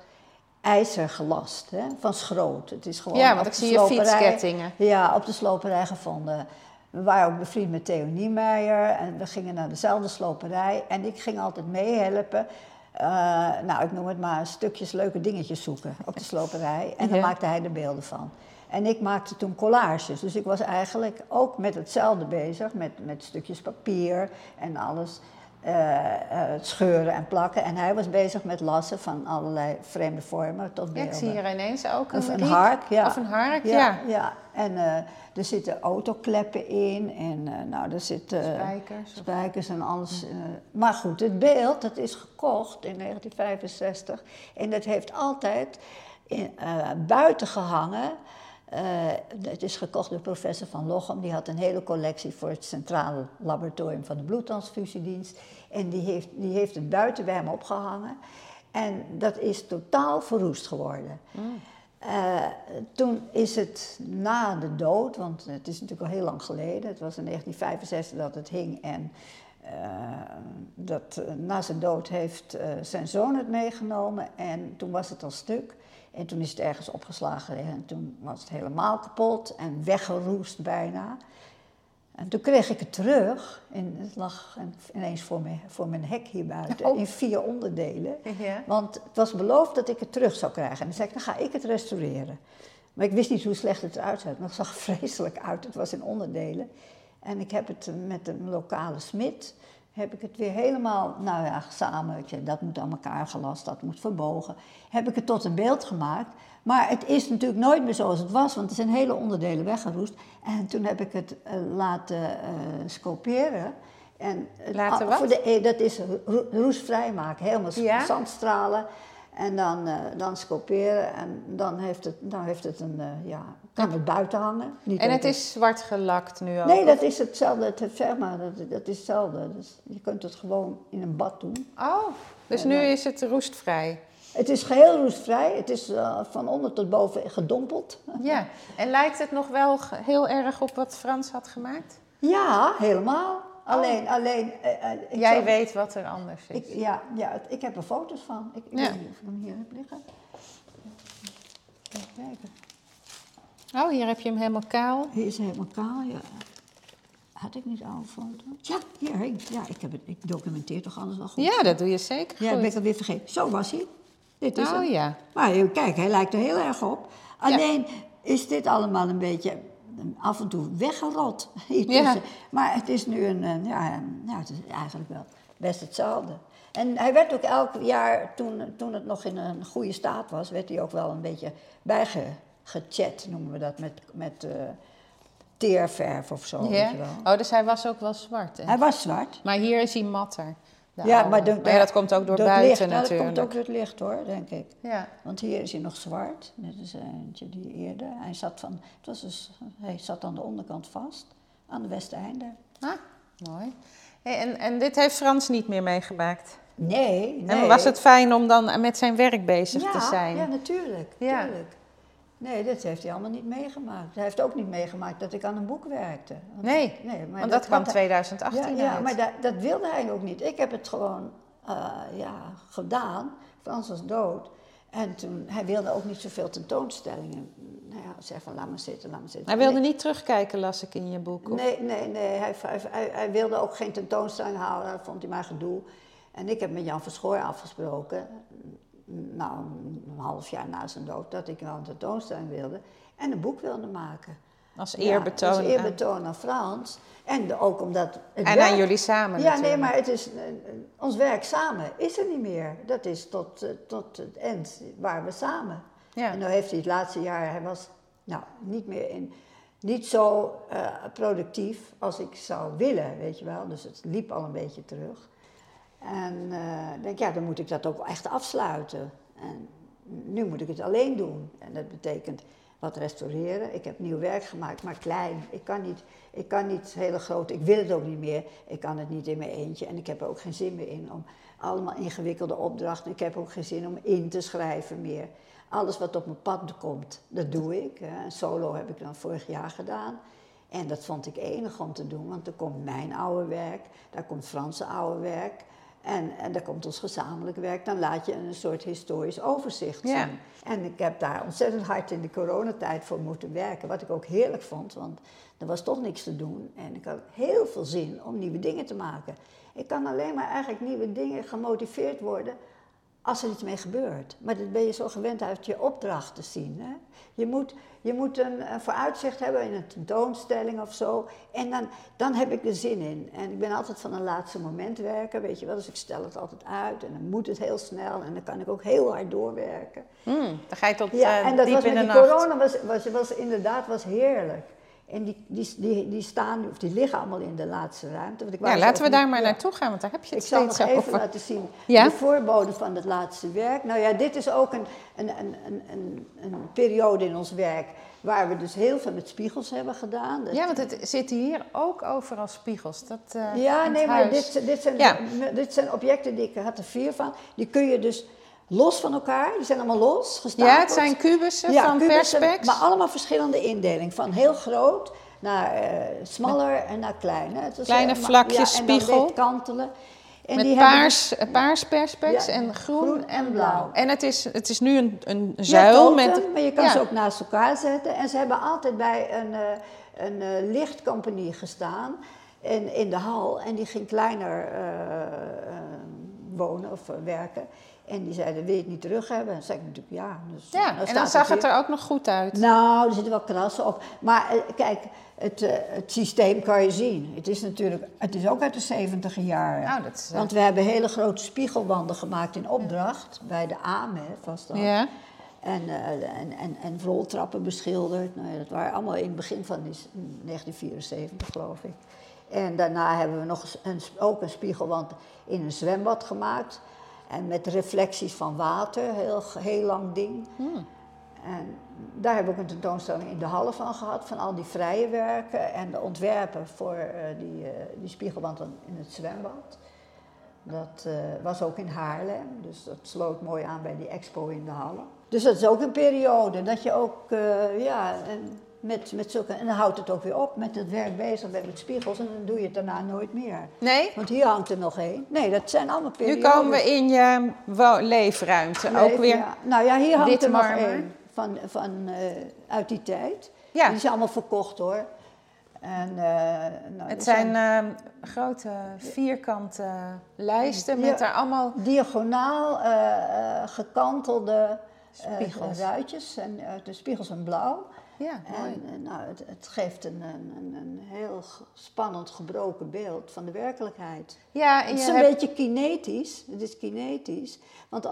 ijzer gelast, hè, van schroot. Het is gewoon Ja, want ik de zie je fietskettingen. Ja, op de sloperij gevonden. We waren ook bevriend met Theo Niemeyer en we gingen naar dezelfde sloperij. En ik ging altijd meehelpen. eh, nou, ik noem het maar stukjes leuke dingetjes zoeken op de sloperij. En dan Ja. maakte hij er beelden van. En ik maakte toen collages. Dus ik was eigenlijk ook met hetzelfde bezig. Met, met stukjes papier en alles. eh, eh, het scheuren en plakken. En hij was bezig met lassen van allerlei vreemde vormen tot Ja, ik zie hier ineens ook een, Of een hark, ja. Of een hark, ja. ja. ja. En eh, er zitten autokleppen in en eh, nou, er zitten Spijkers spijkers en alles. eh. maar goed, het beeld, dat is gekocht in 1965 en dat heeft altijd in, eh, buiten gehangen. Eh, het is gekocht door professor Van Lochem. Die had een hele collectie voor het Centrale Laboratorium van de Bloedtransfusiedienst. En die heeft, die heeft het buiten bij hem opgehangen. En dat is totaal verroest geworden. Eh, toen is het na de dood, want het is natuurlijk al heel lang geleden, het was in 1965 dat het hing en eh, dat, na zijn dood heeft zijn zoon het meegenomen en toen was het al stuk. En toen is het ergens opgeslagen en toen was het helemaal kapot en weggeroest bijna. En toen kreeg ik het terug. En het lag ineens voor mijn, voor mijn hek hier buiten. Oh. In vier onderdelen. Ja. Want het was beloofd dat ik het terug zou krijgen. En dan zei ik, dan ga ik het restaureren. Maar ik wist niet hoe slecht het eruit zag. Maar het zag <laughs> vreselijk uit. Het was in onderdelen. En ik heb het met een lokale smid heb ik het weer helemaal, nou ja, samen, dat moet aan elkaar gelast, dat moet verbogen. Heb ik het tot een beeld gemaakt. Maar het is natuurlijk nooit meer zoals het was, want er zijn hele onderdelen weggeroest. En toen heb ik het uh, laten uh, scoperen. En, laten wat? Voor de, eh, dat is ro roestvrij maken, helemaal Ja? zandstralen. En dan, uh, dan scoperen en dan heeft het, dan heeft het een, ja, kan het buiten hangen. Niet en het is zwart gelakt nu ook? Nee, dat is hetzelfde, het, zeg maar, dat, dat is hetzelfde. Dus je kunt het gewoon in een bad doen. Oh, dus en nu dan, is het roestvrij? Het is geheel roestvrij, het is uh, van onder tot boven gedompeld. <laughs> Ja, en lijkt het nog wel heel erg op wat Frans had gemaakt? Ja, helemaal. Alleen, oh. alleen. Uh, Jij zou, weet wat er anders is. Ik, ja, ja ik heb er foto's van. Ik, ik ja. weet niet of ik hem hier heb liggen. Even kijken. Oh, hier heb je hem helemaal kaal. Hier is hij helemaal kaal, ja. Had ik niet al een foto? Ja, hier, ja, ik, heb het, ik documenteer toch alles wel goed. Ja, dat doe je zeker Ja, goed. ben ik alweer vergeten. Zo was hij. Dit is oh hem. ja. Maar kijk, hij lijkt er heel erg op. Alleen ja. is dit allemaal een beetje af en toe weggerot. Ja. Maar het is nu een, ja, ja, het is eigenlijk wel best hetzelfde. En hij werd ook elk jaar, toen, toen het nog in een goede staat was, werd hij ook wel een beetje bijgechat, noemen we dat, met, met uh, teerverf of zo. Oh, dus hij was ook wel zwart. Hè? Hij was zwart. Maar hier is hij matter. Ja, maar, de, maar ja, dat komt ook door, buiten licht, natuurlijk. Ja, dat komt ook door het licht hoor, denk ik. Ja. Want hier is hij nog zwart. Dit is eentje die eerder. Hij zat, van, het was dus, hij zat aan de onderkant vast, aan de westeinde. Ah, mooi. Hey, en, en dit heeft Frans niet meer meegemaakt? Nee, nee. En was het fijn om dan met zijn werk bezig ja, te zijn? Ja, natuurlijk. Ja. natuurlijk. Nee, dit heeft hij allemaal niet meegemaakt. Hij heeft ook niet meegemaakt dat ik aan een boek werkte. Want, nee, nee maar want dat, kwam hij, 2018 ja, maar dat, dat wilde hij ook niet. Ik heb het gewoon uh, ja, gedaan. Frans was dood. En toen, hij wilde ook niet zoveel tentoonstellingen. Nou ja, zeg van laat maar zitten, laat maar zitten. Hij wilde nee, niet terugkijken, las ik in je boek. Of? Nee, nee, nee. Hij, hij, hij, wilde ook geen tentoonstelling houden. Dat vond hij maar gedoe. En ik heb met Jan Verschoor afgesproken, nou een half jaar na zijn dood, dat ik wel een tentoonstelling wilde en een boek wilde maken. Als eerbetoon. Ja, als eerbetoon aan Frans. En de, ook omdat... Het en werk, aan jullie samen Ja, natuurlijk. nee, maar het is, uh, ons werk samen is er niet meer. Dat is tot, uh, tot het eind waar we samen. Ja. En nu heeft hij het laatste jaar, hij was nou, niet meer in... Niet zo uh, productief als ik zou willen, weet je wel. Dus het liep al een beetje terug. En ik denk, ja, dan moet ik dat ook echt afsluiten. En nu moet ik het alleen doen. En dat betekent wat restaureren. Ik heb nieuw werk gemaakt, maar klein. Ik kan niet, ik kan niet hele groot, ik wil het ook niet meer. Ik kan het niet in mijn eentje en ik heb er ook geen zin meer in om allemaal ingewikkelde opdrachten. Ik heb ook geen zin om in te schrijven meer. Alles wat op mijn pad komt, dat doe ik. Solo heb ik dan vorig jaar gedaan. En dat vond ik enig om te doen, want er komt mijn oude werk, daar komt Franse oude werk. En, en daar komt ons gezamenlijk werk, dan laat je een soort historisch overzicht zien. Ja. En ik heb daar ontzettend hard in de coronatijd voor moeten werken, wat ik ook heerlijk vond, want er was toch niks te doen. En ik had heel veel zin om nieuwe dingen te maken. Ik kan alleen maar eigenlijk nieuwe dingen gemotiveerd worden als er iets mee gebeurt. Maar dat ben je zo gewend uit je opdracht te zien. Hè? Je moet, je moet een, een vooruitzicht hebben in een tentoonstelling of zo. En dan, dan heb ik er zin in. En ik ben altijd van een laatste moment werken, weet je wel. Dus ik stel het altijd uit en dan moet het heel snel. En dan kan ik ook heel hard doorwerken. Mm, dan ga je tot ja, uh, en dat diep was in de die nacht. corona was, was, was inderdaad was heerlijk. En die, die, die, die staan, of die liggen allemaal in de laatste ruimte. Want ik Ja, ze laten we daar niet- maar naartoe gaan, want daar heb je Ik het zal nog even laten zien Ja? de voorbode van het laatste werk. Nou ja, dit is ook een, een, een, een, een, periode in ons werk waar we dus heel veel met spiegels hebben gedaan. Ja, want het zitten hier ook overal spiegels. Dat, eh, ja, het nee, maar dit, dit, zijn, Ja. dit zijn objecten die ik had er vier van. Die kun je dus los van elkaar, die zijn allemaal los gestapeld. Ja, het zijn kubussen van kubussen, perspex. Maar allemaal verschillende indeling. Van heel groot naar eh, smaller en naar klein. hè. Het is Kleine heel- vlakjes ja, spiegel. kantelen. En Met die hebben paars, dus- eh, paars perspex Ja, en groen, groen en blauw. En het is, het is nu een, een Ja, zuil totem, met... maar je kan ja. ze ook naast elkaar zetten. En ze hebben altijd bij een, eh, een eh, lichtcompagnie gestaan in, in de hal. En die ging kleiner eh, eh, wonen of eh, werken. En die zeiden, wil je het niet terug hebben? En zei ik natuurlijk ja. Dus, Ja, en dan zag het er ook nog goed uit. Nou, er zitten wel krassen op. Maar eh, kijk, het, eh, het systeem kan je zien. Het is natuurlijk, het is ook uit de 70 jaren. Nou, dat is, Want we hebben hele grote spiegelwanden gemaakt in opdracht. Bij de AME was dat. Ja. En, en, en, en roltrappen beschilderd. Nou, ja, dat waren allemaal in het begin van die, 1974, geloof ik. En daarna hebben we nog een, ook een spiegelwand in een zwembad gemaakt. En met reflecties van water, heel, heel lang ding. En daar heb ik een tentoonstelling in de Halle van gehad, van al die vrije werken en de ontwerpen voor eh, die, eh, die spiegelwand in het zwembad. Dat eh, was ook in Haarlem, dus dat sloot mooi aan bij die expo in de Halle. Dus dat is ook een periode dat je ook, ja, met, met zulke, en dan houdt het ook weer op met het werk bezig bent met spiegels en dan doe je het daarna nooit meer. Nee? Want hier hangt er nog één. Nee, dat zijn allemaal Nu periodes. komen we in je leefruimte. Ook weer. ja. Nou ja, hier hangt er nog één van, van, eh, uit die tijd. Ja. Die is allemaal verkocht hoor. En, eh, nou, Het zijn eh, grote vierkante lijsten met daar allemaal... diagonaal gekantelde Spiegels. ruitjes. En de spiegels zijn blauw. Ja. En eh, nou, het, het geeft een, een, een, heel spannend gebroken beeld van de werkelijkheid. Ja, en Het is een hebt... beetje kinetisch. Het is kinetisch. Want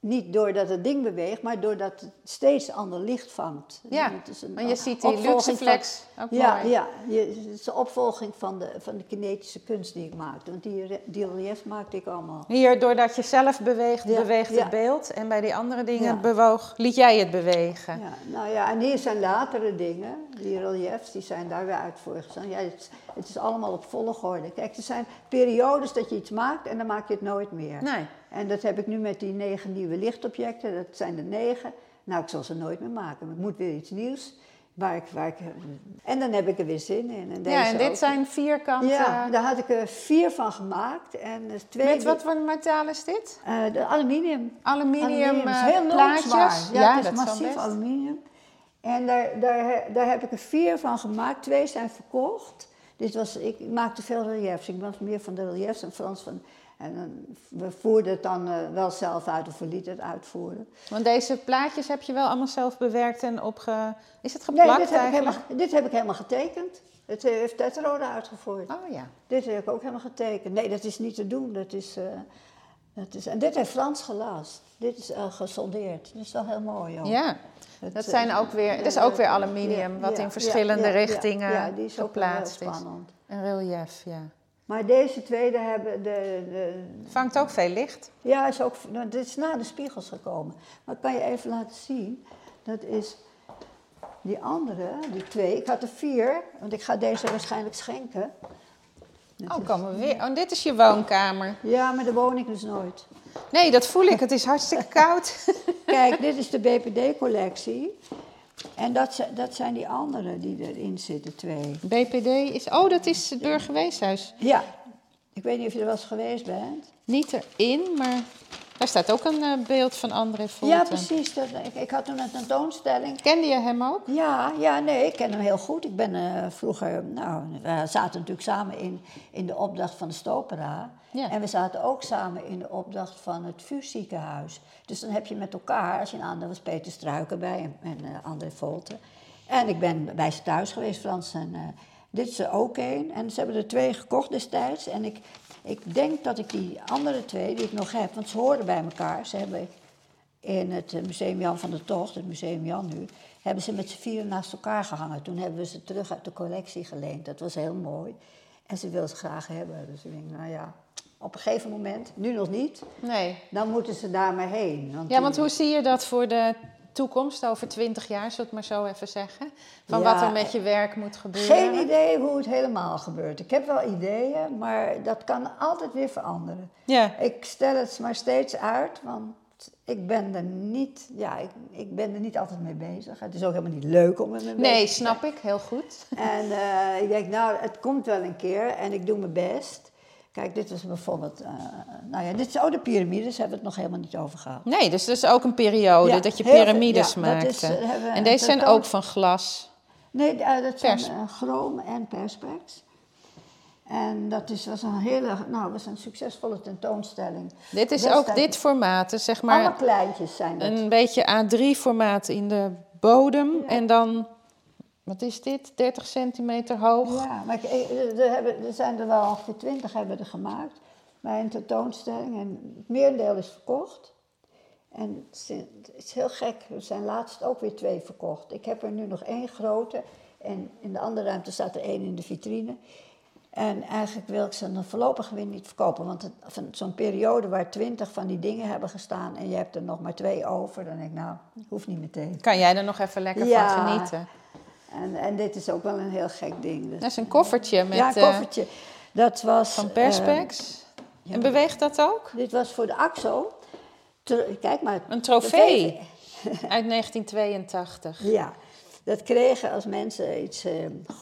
niet doordat het ding beweegt, maar doordat het steeds ander licht vangt. Ja, maar je ziet die van- luxeflex ook Ja, mooi. ja je, het is een opvolging van de, van de kinetische kunst die ik maakte. Want die, die reliefs maakte ik allemaal. Hier, doordat je zelf beweegt, Ja, beweegt ja. het beeld. En bij die andere dingen Ja. bewoog, liet jij het bewegen. Ja, nou ja, en hier zijn latere dingen. Die reliefs, die zijn daar weer uit voorgestaan. Ja, het, het is allemaal op volgorde. Kijk, er zijn periodes dat je iets maakt en dan maak je het nooit meer. Nee. En dat heb ik nu met die negen nieuwe lichtobjecten. Dat zijn er negen. Nou, ik zal ze nooit meer maken. Het moet weer iets nieuws. Waar ik, waar ik, en dan heb ik er weer zin in. En Ja, en dit ook. zijn vierkante... Ja, daar had ik er vier van gemaakt. En er twee Met wat voor metaal is dit? eh, de aluminium. Aluminium, is eh, heel plaatjes? Ja, Ja, het is dat massief aluminium. En daar, daar, daar heb ik er vier van gemaakt. Twee zijn verkocht. Dit was, ik maakte veel reliefs. Ik was meer van de reliefs en Frans van... En dan, we voerden het dan eh, wel zelf uit of we lieten het uitvoeren. Want deze plaatjes heb je wel allemaal zelf bewerkt en opge... Is het Nee, geplakt dit heb, ik helemaal, dit heb ik helemaal getekend. Het heeft Tetrode uitgevoerd. Oh ja. Dit heb ik ook helemaal getekend. Nee, dat is niet te doen. Dat is, eh, dat is, en dit heeft Frans gelast. Dit is uh, gesoldeerd. Dat is wel heel mooi. Ook. Ja, Het, dat eh, zijn ook weer, het is ook weer aluminium, ja, wat ja, in verschillende ja, richtingen Ja, die is ook wel heel geplaatst is. spannend. Een relief, ja. Maar deze tweede hebben de, de, Vangt ook veel licht. Ja, is ook, nou, dit is na de spiegels gekomen. Maar ik kan je even laten zien. Dat is die andere, die twee. Ik had er vier, want ik ga deze waarschijnlijk schenken. Dit Oh, is- komen we weer. Oh, dit is je woonkamer. Ja, maar daar woon ik dus nooit. Nee, dat voel ik. Het is hartstikke koud. <laughs> Kijk, dit is de BPD-collectie. En dat, dat zijn die andere die erin zitten, twee. BPD is... Oh, dat is het Burgerweeshuis. Ja, ik weet niet of je er wel eens geweest bent. Niet erin, maar... Daar staat ook een eh, beeld van André Volten. Ja, precies. Dat, ik, ik had toen een tentoonstelling. Kende je hem ook? Ja, ja, nee, ik ken hem heel goed. Ik ben eh, vroeger, nou, we zaten natuurlijk samen in, in de opdracht van de Stopera. Ja. En we zaten ook samen in de opdracht van het vuurziekenhuis. Dus dan heb je met elkaar, als je een ander was Peter Struiken bij en, en eh, André Volten. En ik ben bij ze thuis geweest, Frans. En dit is er ook één. En ze hebben er twee gekocht destijds. En ik, ik denk dat ik die andere twee, die ik nog heb, want ze horen bij elkaar. Ze hebben in het eh, Museum Jan van der Tocht, het Museum Jan nu, hebben ze met z'n vieren naast elkaar gehangen. Toen hebben we ze terug uit de collectie geleend. Dat was heel mooi. En ze wilden ze graag hebben. Dus ik denk, nou ja, op een gegeven moment, nu nog niet, Nee. dan moeten ze daar maar heen. Ja, die- want hoe zie je dat voor de toekomst, over twintig jaar, zullen we het maar zo even zeggen? Van Ja, wat er met je werk moet gebeuren? Geen idee hoe het helemaal gebeurt. Ik heb wel ideeën, maar dat kan altijd weer veranderen. Ja. Ik stel het maar steeds uit, want ik ben er niet, ja, ik, ik ben er niet altijd mee bezig. Het is ook helemaal niet leuk om er mee bezig Nee, te snap ik, heel goed. En eh, ik denk, nou, het komt wel een keer en ik doe mijn best. Kijk, dit is bijvoorbeeld, eh, nou ja, dit is oh, de piramides, hebben we het nog helemaal niet over gehad. Nee, dus dat is ook een periode Ja, dat je piramides ja, maakte. is, eh, en deze zijn ook van glas. Nee, eh, dat zijn Pers. chroom en perspex. En dat is, was een hele, nou, was een succesvolle tentoonstelling. Dit is ook dit formaat, dus zeg Alle maar kleintjes zijn dat. een beetje A3-formaat in de bodem. En dan, wat is dit, 30 centimeter hoog. Ja, maar ik, ik- er, hebben, er zijn er wel ongeveer twintig hebben er gemaakt bij een tentoonstelling. En het merendeel is verkocht. En het is, heel gek, er zijn laatst ook weer twee verkocht. Ik heb er nu nog één grote en in de andere ruimte staat er één in de vitrine. En eigenlijk wil ik ze dan voorlopig weer niet verkopen. Want zo'n periode waar twintig van die dingen hebben gestaan en je hebt er nog maar twee over, dan denk ik, nou, hoeft niet meteen. Kan jij er nog even lekker Ja. van genieten? En, en dit is ook wel een heel gek ding. Dus- Dat is een koffertje met, ja, een eh, koffertje. Dat was. van eh, perspex. en beweegt dat ook? dit was voor de AXO. Kijk maar. Een trofee uit 1982. <laughs> Ja, dat kregen als mensen iets eh,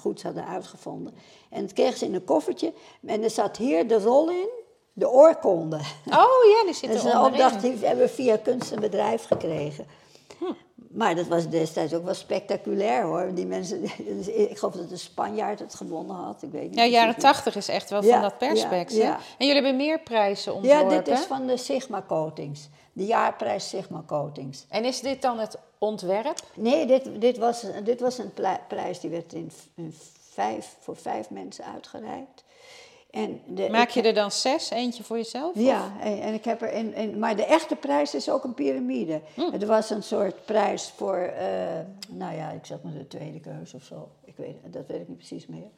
goeds hadden uitgevonden. En dat kregen ze in een koffertje. En er zat hier de rol in, de oorkonde. Oh ja, die zit Dat is er een onderin. opdracht die hebben we via kunst en bedrijf gekregen. Maar dat was destijds ook wel spectaculair hoor. Die mensen, <laughs> ik geloof dat een Spanjaard het gewonnen had. Ik weet niet Ja, jaren. 80 is echt wel van Ja, dat perspex. ja, ja. En jullie hebben meer prijzen Ja, ontworpen. dit is van de Sigma Coatings. De jaarprijs Sigma Coatings. En is dit dan het ontwerp? Nee, dit, dit, was, dit was een prijs die werd in, in vijf, voor vijf mensen uitgereikt. En de, Maak je er dan zes, eentje voor jezelf? Ja, en, en ik heb er in, in, maar de echte prijs is ook een piramide. Hm. Er was een soort prijs voor, eh, nou ja, ik zeg maar de tweede keus of zo. Ik weet, dat weet ik niet precies meer.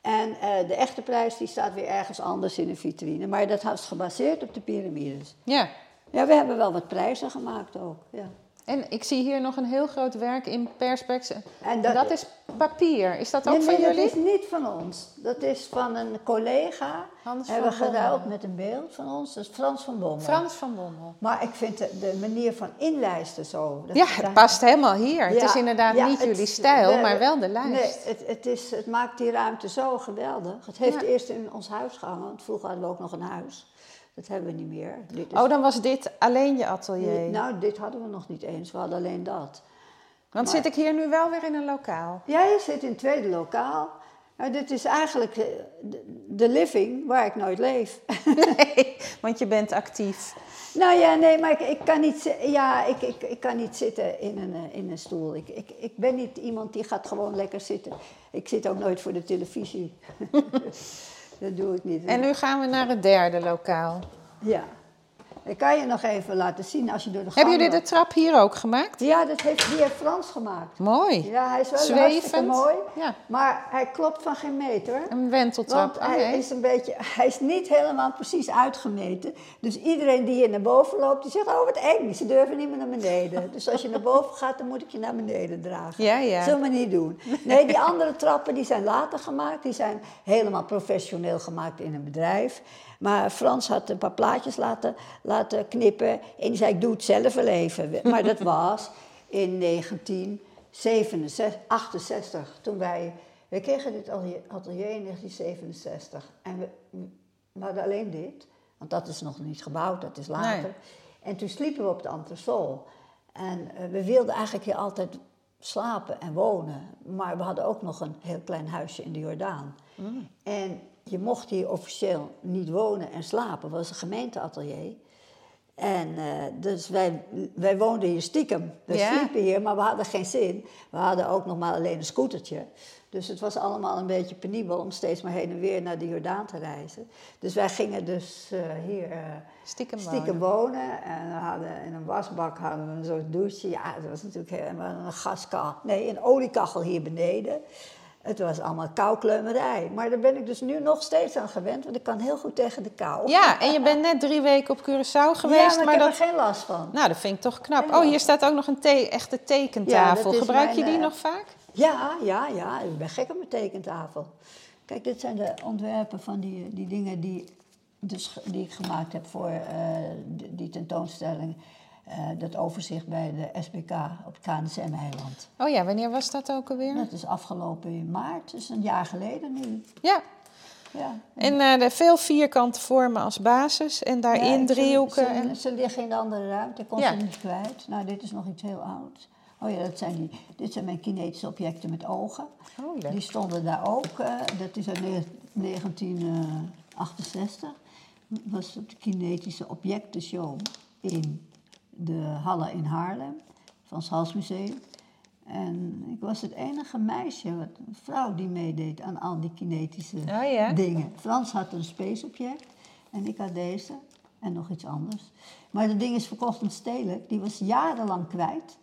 En eh, de echte prijs die staat weer ergens anders in een vitrine. Maar dat was gebaseerd op de piramides. Ja. Ja, we hebben wel wat prijzen gemaakt ook. Ja. En ik zie hier nog een heel groot werk in perspex. En dat, dat- is papier. Is dat ook Nee, van nee, jullie? dat is niet van ons. Dat is van een collega. Hans hebben we van geruild met een beeld van ons. Dat is Frans van Bommel. Frans van Bommel. Maar ik vind de, de manier van inlijsten zo. dat- Ja, het daar- past helemaal hier. het is inderdaad ja, niet het- jullie stijl, maar wel de lijst. Nee, het, het, is, het maakt die ruimte zo geweldig. Het heeft Ja. eerst in ons huis gehangen, want vroeger hadden we ook nog een huis. Dat hebben we niet meer. Dit is, Oh, dan was dit alleen je atelier. Nou, dit hadden we nog niet eens. We hadden alleen dat. Want zit ik hier nu wel weer in een lokaal? Ja, je zit in het tweede lokaal. Nou, dit is eigenlijk eh, de, living waar ik nooit leef. <laughs> <laughs> Nee, want je bent actief. Nou ja, nee, maar ik, ik, kan, niet, ja, ik, ik, ik kan niet zitten in een, eh, in een stoel. Ik, ik, ik ben niet iemand die gaat gewoon lekker zitten. Ik zit ook nooit voor de televisie. <laughs> dat doe ik niet. En nu gaan we naar het derde lokaal. Ja. Ik kan je nog even laten zien als je door de gang Hebben jullie de trap hier ook gemaakt? Ja, dat heeft die heeft Frans gemaakt. Mooi. Ja, hij is wel hartstikke Zwevend. mooi. Ja. Maar hij klopt van geen meter. Een wenteltrap. Want Oh, hij is een beetje, hij is niet helemaal precies uitgemeten. Dus iedereen die hier naar boven loopt, die zegt, oh wat eng, ze durven niet meer naar beneden. Dus als je naar boven gaat, dan moet ik je naar beneden dragen. Ja, ja. Zullen we niet doen. Nee, die andere trappen die zijn later gemaakt. Die zijn helemaal professioneel gemaakt in een bedrijf. Maar Frans had een paar plaatjes laten, laten knippen. En die zei, ik doe het zelf wel even. Maar dat <laughs> was in 1968, toen wij... We kregen dit atelier in 1967. En we, we hadden alleen dit. Want dat is nog niet gebouwd, dat is later. Nee. En toen sliepen we op de entresol. En eh, we wilden eigenlijk hier altijd slapen en wonen. Maar we hadden ook nog een heel klein huisje in de Jordaan. En je mocht hier officieel niet wonen en slapen. Was een gemeenteatelier. En eh, dus wij, wij woonden hier stiekem. We Ja. sliepen hier, maar we hadden geen zin. We hadden ook nog maar alleen een scootertje. Dus het was allemaal een beetje penibel om steeds maar heen en weer naar de Jordaan te reizen. Dus wij gingen dus eh, hier... eh, Stiekem stiekem wonen. En we hadden in een wasbak hadden we een soort douche. Ja, dat was natuurlijk hadden een gaskachel. Nee, een oliekachel hier beneden. Het was allemaal koukleumerij. Maar daar ben ik dus nu nog steeds aan gewend, want ik kan heel goed tegen de kou. Ja, en je bent net drie weken op Curaçao Ja, geweest, maar, maar, ik heb dat... er geen last van. Nou, dat vind ik toch knap. Ja. Oh, hier staat ook nog een te echte Ja, tekentafel. is Gebruik je mijn, die eh, nog vaak? Ja, ja, ja. Ik ben gek op mijn tekentafel. Kijk, dit zijn de ontwerpen van die, die dingen die, dus, die ik gemaakt heb voor eh, die, die tentoonstelling. Eh, dat overzicht bij de SBK op het KNSM-eiland. Oh ja, wanneer was dat ook alweer? Dat is afgelopen in maart, dus een jaar geleden nu. Ja, Ja. en eh, de veel vierkante vormen als basis en daarin driehoeken. Ze, en... ze liggen in de andere ruimte, ik kon Ja. ze niet kwijt. Nou, dit is nog iets heel ouds. Oh ja, dat zijn die, dit zijn mijn kinetische objecten met ogen. Oh, leuk. Die stonden daar ook. eh, dat is uit ne- 1968. was het kinetische objectenshow in de Halle in Haarlem. Van het Halsmuseum. En ik was het enige meisje, wat, een vrouw die meedeed aan al die kinetische Oh ja? dingen. Frans had een space object en ik had deze en nog iets anders. Maar dat ding is verkocht en stelen. Die was jarenlang kwijt.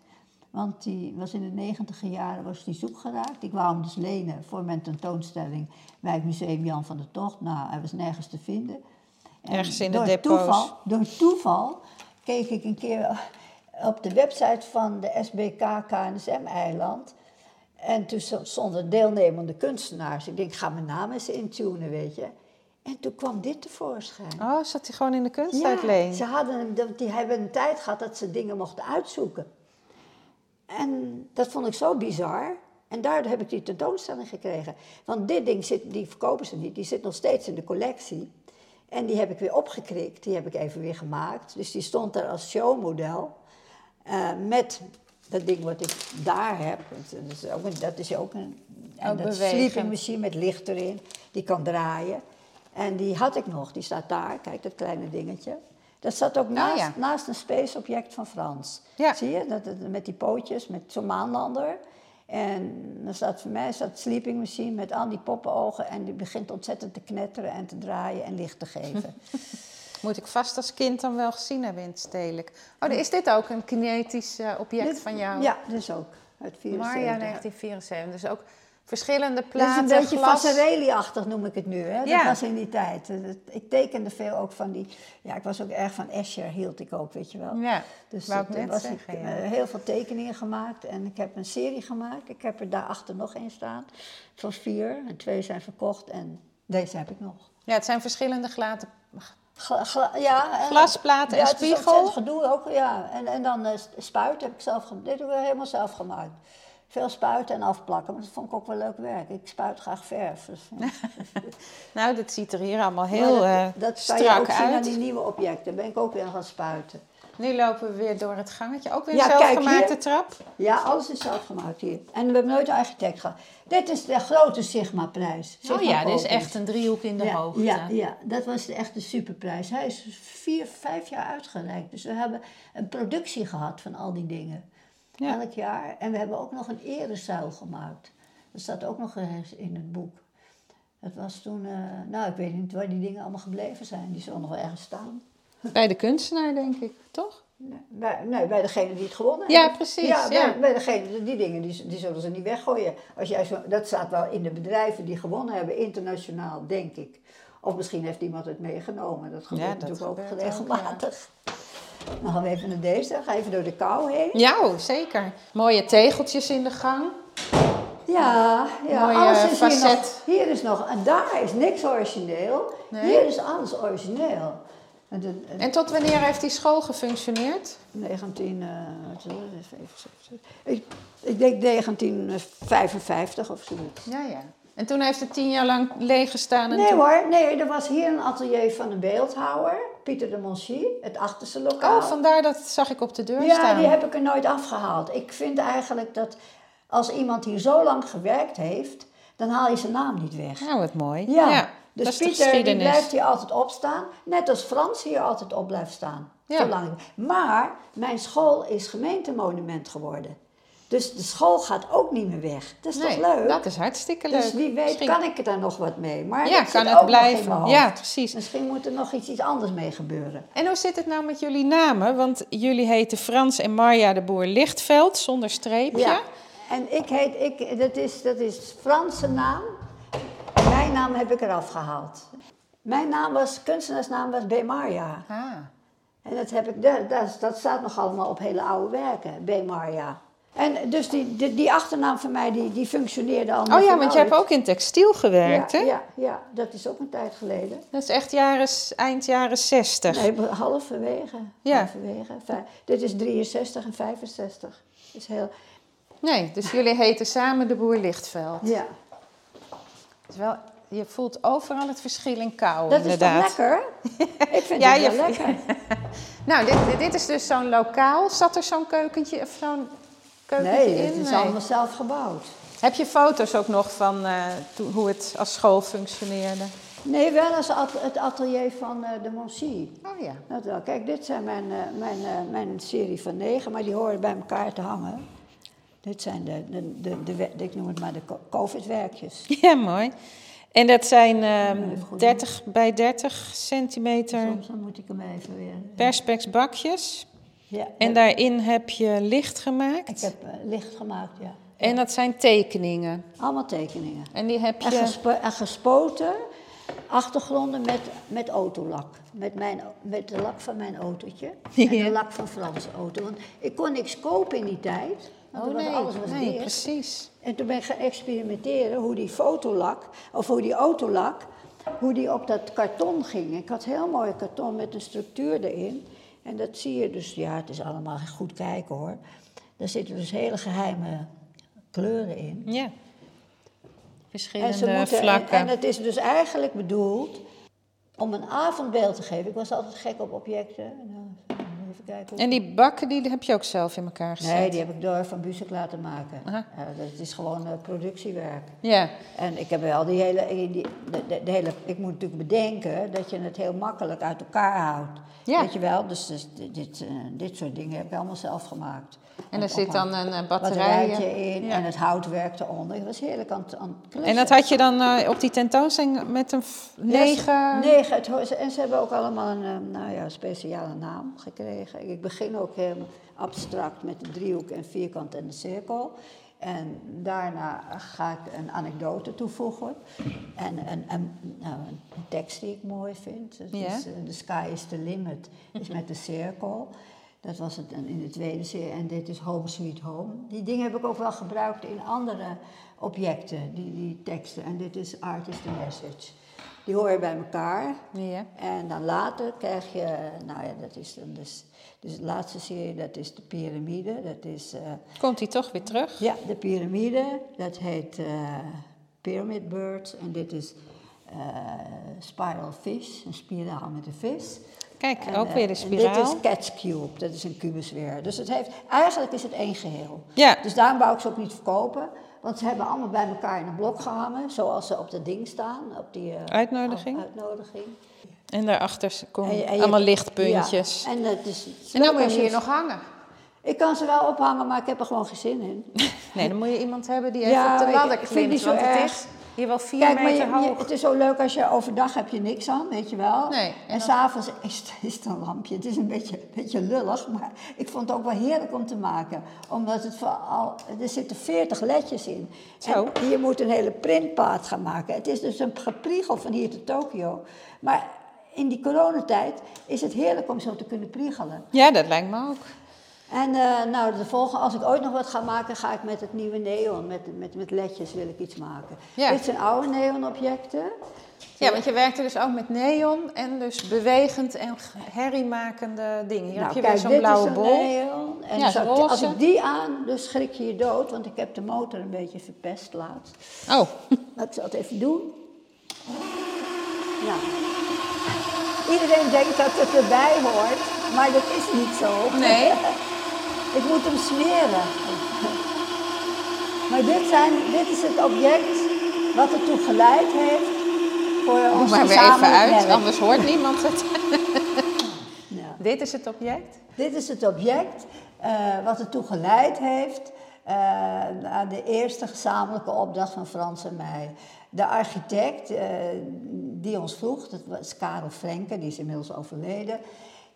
Want die was in de negentiger jaren was die zoek geraakt. Ik wou hem dus lenen voor mijn tentoonstelling bij het museum Jan van der Tocht. Nou, hij was nergens te vinden. En Ergens in de door. Toeval, door toeval keek ik een keer op de website van de SBK KNSM-eiland. En toen stonden deelnemende kunstenaars. Ik denk, ik ga mijn naam eens intunen, weet je. En toen kwam dit tevoorschijn. Oh, zat hij gewoon in de kunstuitleen? ze hadden, die hebben een tijd gehad dat ze dingen mochten uitzoeken. En dat vond ik zo bizar. En daardoor heb ik die tentoonstelling gekregen. Want dit ding, zit, die verkopen ze niet, die zit nog steeds in de collectie. En die heb ik weer opgekrikt, die heb ik even weer gemaakt. Dus die stond er als showmodel. eh, met dat ding wat ik daar heb. Dat is ook een, dat is ook een en Ook dat bewegend. sleeping machine met licht erin. Die kan draaien. En die had ik nog, die staat daar. Kijk, dat kleine dingetje. Dat staat ook naast, ja. naast een space object van Frans. Ja. Zie je? Dat- met die pootjes, met zo'n maanlander. En dan staat voor mij staat sleeping machine met al die poppenogen. En die begint ontzettend te knetteren en te draaien en licht te geven. <laughs> Moet ik vast als kind dan wel gezien hebben in het stedelijk. Oh, is dit ook een kinetisch eh, object Dit- van jou? Ja, dus ook. Uit 74. Marja 1974. Dus ook verschillende Dat is platen, een beetje. Vasarely-achtig noem ik het nu. Hè? Dat Ja. was in die tijd. Dat- Ik tekende veel ook van die... Ja, ik was ook erg van Escher, hield ik ook, weet je wel. Ja, Dus net was zeggen, ik ja. eh, heel veel tekeningen gemaakt. En ik heb een serie gemaakt. Ik heb er daarachter nog één staan. Van vier. En twee zijn verkocht. En deze heb ik nog. Ja, het zijn verschillende glaten, Gla- gla- ja, en- glasplaten ja, en spiegel. ontzettend gedoe ook, ja. En, en dan eh, spuit heb ik zelf gemaakt. Dit heb ik helemaal zelf gemaakt. Veel spuiten en afplakken, maar dat vond ik ook wel leuk werk. Ik spuit graag verf. Dus, ja. <laughs> Nou, dat ziet er hier allemaal heel dat, eh, dat kan je strak ook zien aan uit. die nieuwe objecten. Daar ben ik ook weer gaan spuiten. Nu lopen we weer door het gangetje. Ook weer een Ja, kijk zelfgemaakte trap. Ja, alles is zelf gemaakt hier. En we hebben nooit een architect gehad. Dit is de grote Sigma-prijs. Oh ja, dit is echt een driehoek in de ja, hoogte. Ja, ja, dat was de echte superprijs. Hij is vier, vijf jaar uitgereikt. Dus we hebben een productie gehad van al die dingen. Ja. Elk jaar. En we hebben ook nog een erezuil gemaakt. Dat staat ook nog ergens in het boek. Dat was toen, eh, nou ik weet niet waar die dingen allemaal gebleven zijn. Die zullen nog wel ergens staan. Bij de kunstenaar, denk ik, toch? Nee, bij, nee, bij degene die het gewonnen Ja, heeft. precies, Ja, bij, ja. bij degene, die dingen die, die zullen ze niet weggooien. Als jij zo, dat staat wel in de bedrijven die gewonnen hebben, internationaal, denk ik. Of misschien heeft iemand het meegenomen. Dat gebeurt Ja, dat natuurlijk ook regelmatig. Dan gaan we even naar deze, ga even door de kou heen. Ja, oh, zeker. Mooie tegeltjes in de gang. Ja, ja Mooie alles is hier nog. Hier is nog, en daar is niks origineel. Nee? Hier is alles origineel. En de, en En tot wanneer heeft die school gefunctioneerd? 19, eh, wat is het, 75. Ik, ik denk 1955 of zoiets. Ja, ja. En toen heeft het tien jaar lang leeg gestaan. En Nee toen... hoor, nee, er was hier een atelier van een beeldhouwer, Pieter de Monchy, het achterste lokaal. Oh, vandaar dat zag ik op de deur ja, staan. die heb ik er nooit afgehaald. Ik vind eigenlijk dat als iemand hier zo lang gewerkt heeft, dan haal je zijn naam niet weg. Nou, wat mooi. Ja, dus Pieter die blijft hier altijd opstaan, net als Frans hier altijd op blijft staan. Ja. Zolang Maar mijn school is gemeentemonument geworden. Dus de school gaat ook niet meer weg. Dat is Nee, toch leuk? dat is hartstikke leuk. Dus wie weet Misschien- kan ik er dan nog wat mee. Maar Ja, kan het blijven. Ja, precies. Misschien moet er nog iets, iets anders mee gebeuren. En hoe zit het nou met jullie namen? Want jullie heten Frans en Marja de Boer Lichtveld, zonder streepje. Ja. En ik heet, ik, dat, is, dat is Franse naam. Mijn naam heb ik eraf gehaald. Mijn naam was, kunstenaarsnaam was B. Marja. Ah. En dat, heb ik, dat, dat, dat staat nog allemaal op hele oude werken, B. Marja. En dus die, die, die achternaam van mij, die, die functioneerde al Oh ja, want jij hebt ook in textiel gewerkt, ja, hè? Ja, ja, dat is ook een tijd geleden. Dat is echt jaren, eind jaren 60. Nee, halverwege. Ja. halverwege. Vij- Dit is 63 en 65. Dat is heel... Nee, dus jullie heten samen de Boer Lichtveld. Ja. Het is wel, je voelt overal het verschil in kou, Dat is inderdaad. toch lekker? <laughs> Ik vind Ja, het wel je- lekker. <laughs> Nou, dit, dit is dus zo'n lokaal. Zat er zo'n keukentje of zo'n keukentje Nee, in? het is allemaal zelf gebouwd. Heb je foto's ook nog van eh, hoe het als school functioneerde? Nee, wel als at- het atelier van eh, de Moncy. Oh ja. Dat wel. Kijk, dit zijn mijn, eh, mijn, mijn serie van negen, maar die horen bij elkaar te hangen. Dit zijn de, de, de, de, we- ik noem het maar de co- COVID-werkjes. <laughs> Ja, mooi. En dat zijn ehm, Even goed 30 bij 30 centimeter Soms dan moet ik hem even weer... perspex bakjes. Ja, En daarin heb je licht ik gemaakt. heb eh, licht gemaakt, ja. En dat zijn tekeningen. Allemaal tekeningen. En die heb En, je... gespo- en gespoten achtergronden met, met autolak. Met, mijn, met de lak van mijn autootje. <laughs> En Ja. de lak van Franse auto. Want ik kon niks kopen in die tijd. Want Oh nee, alles was nee precies. En toen ben ik gaan experimenteren hoe die fotolak, of hoe die autolak, hoe die op dat karton ging. Ik had heel mooi karton met een structuur erin. En dat zie je dus, ja, het is allemaal goed kijken hoor. Daar zitten dus hele geheime kleuren in. Ja. En, Verschillende ze moeten, en, vlakken. en het is dus eigenlijk bedoeld om een avondbeeld te geven. Ik was altijd gek op objecten. Even kijken. hoe- En die bakken die heb je ook zelf in elkaar gezet? Nee, die heb ik door Van Bussek laten maken. Ja, dat is gewoon eh, productiewerk. Ja. En ik heb wel die hele, die, de, de, de hele. Ik moet natuurlijk bedenken dat je het heel makkelijk uit elkaar houdt. Ja. Weet je wel? Dus, dus dit, dit, eh, dit soort dingen heb ik allemaal zelf gemaakt. En er zit dan een uh, batterij batterijtje in Ja. en het houtwerk eronder. Ik was heerlijk aan het, aan het klussen. En dat had je dan eh, op die tentoonstelling met een f- Ja, negen... negen. Het, en ze hebben ook allemaal een eh, nou ja, speciale naam gekregen. Ik begin ook helemaal abstract met de driehoek en vierkant en de cirkel. En daarna ga ik een anekdote toevoegen. En een, een, nou, een tekst die ik mooi vind. Het eh, the sky is the limit, is met de cirkel. Dat was het in de tweede serie. En dit is Home Sweet Home. Die dingen heb ik ook wel gebruikt in andere objecten, die, die teksten. En dit is Art is the Message. Die hoor je bij elkaar. Ja. En dan later krijg je, nou ja, dat is dan dus, dus de laatste serie, dat is de piramide. Dat is, eh, Komt hij toch weer terug? ja, de piramide, dat heet eh, Pyramid Birds. En dit is eh, Spiral Fish, een spiraal met een vis. Kijk, En, ook eh, weer de en spiraal. dit is Cat's Cube, dat is een kubus weer. Dus het heeft, eigenlijk is het één geheel. Ja. Dus daarom wou ik ze ook niet verkopen. Want ze hebben allemaal bij elkaar in een blok gehangen, zoals ze op dat ding staan. Op die eh, Uitnodiging. uitnodiging. En daarachter komen En je- en je- allemaal lichtpuntjes. Ja, en, het is, het is En dan als je hier nog hangen. Ik kan ze wel ophangen, maar ik heb er gewoon geen zin in. <laughs> Nee, dan moet je iemand hebben die Ja, even op de ik- ladder ik vind klimt. die zo want het erg. is hier wel vier Kijk, maar meter je, je- hoog. het is zo leuk als je overdag heb je niks aan, weet je wel. Nee, en En, s'avonds is, het- is het een lampje. Het is een beetje, beetje lullig, maar ik vond het ook wel heerlijk om te maken. Omdat het vooral, er zitten 40 ledjes in. Zo. En je moet een hele printplaat gaan maken. Het is dus een gepriegel van hier tot Tokio. Maar in die coronatijd is het heerlijk om zo te kunnen priegelen. Ja, dat lijkt me ook. En eh, nou, de volgende, als ik ooit nog wat ga maken, ga ik met het nieuwe neon, met, met, met ledjes wil ik iets maken. Ja. Dit zijn oude neonobjecten. Ja, want je werkte dus ook met neon en dus bewegend en herriemakende dingen. Hier nou, heb je kijk, weer zo'n blauwe is een bol. neon. En Ja, als, ik, als roze. ik die aan, dus schrik je je dood, want ik heb de motor een beetje verpest laatst. Oh, Maar ik zal het even doen. Ja. Iedereen denkt dat het erbij hoort, maar dat is niet zo. Nee. <laughs> ik moet hem smeren. maar dit, zijn, dit is het object wat ertoe geleid heeft voor doe ons maar weer even uit, werk. anders hoort niemand het. <laughs> Ja. Dit is het object? Dit is het object eh, wat ertoe geleid heeft eh, aan de eerste gezamenlijke opdracht van Frans en mij. De architect eh, die ons vroeg, dat was Karel Frenke, die is inmiddels overleden.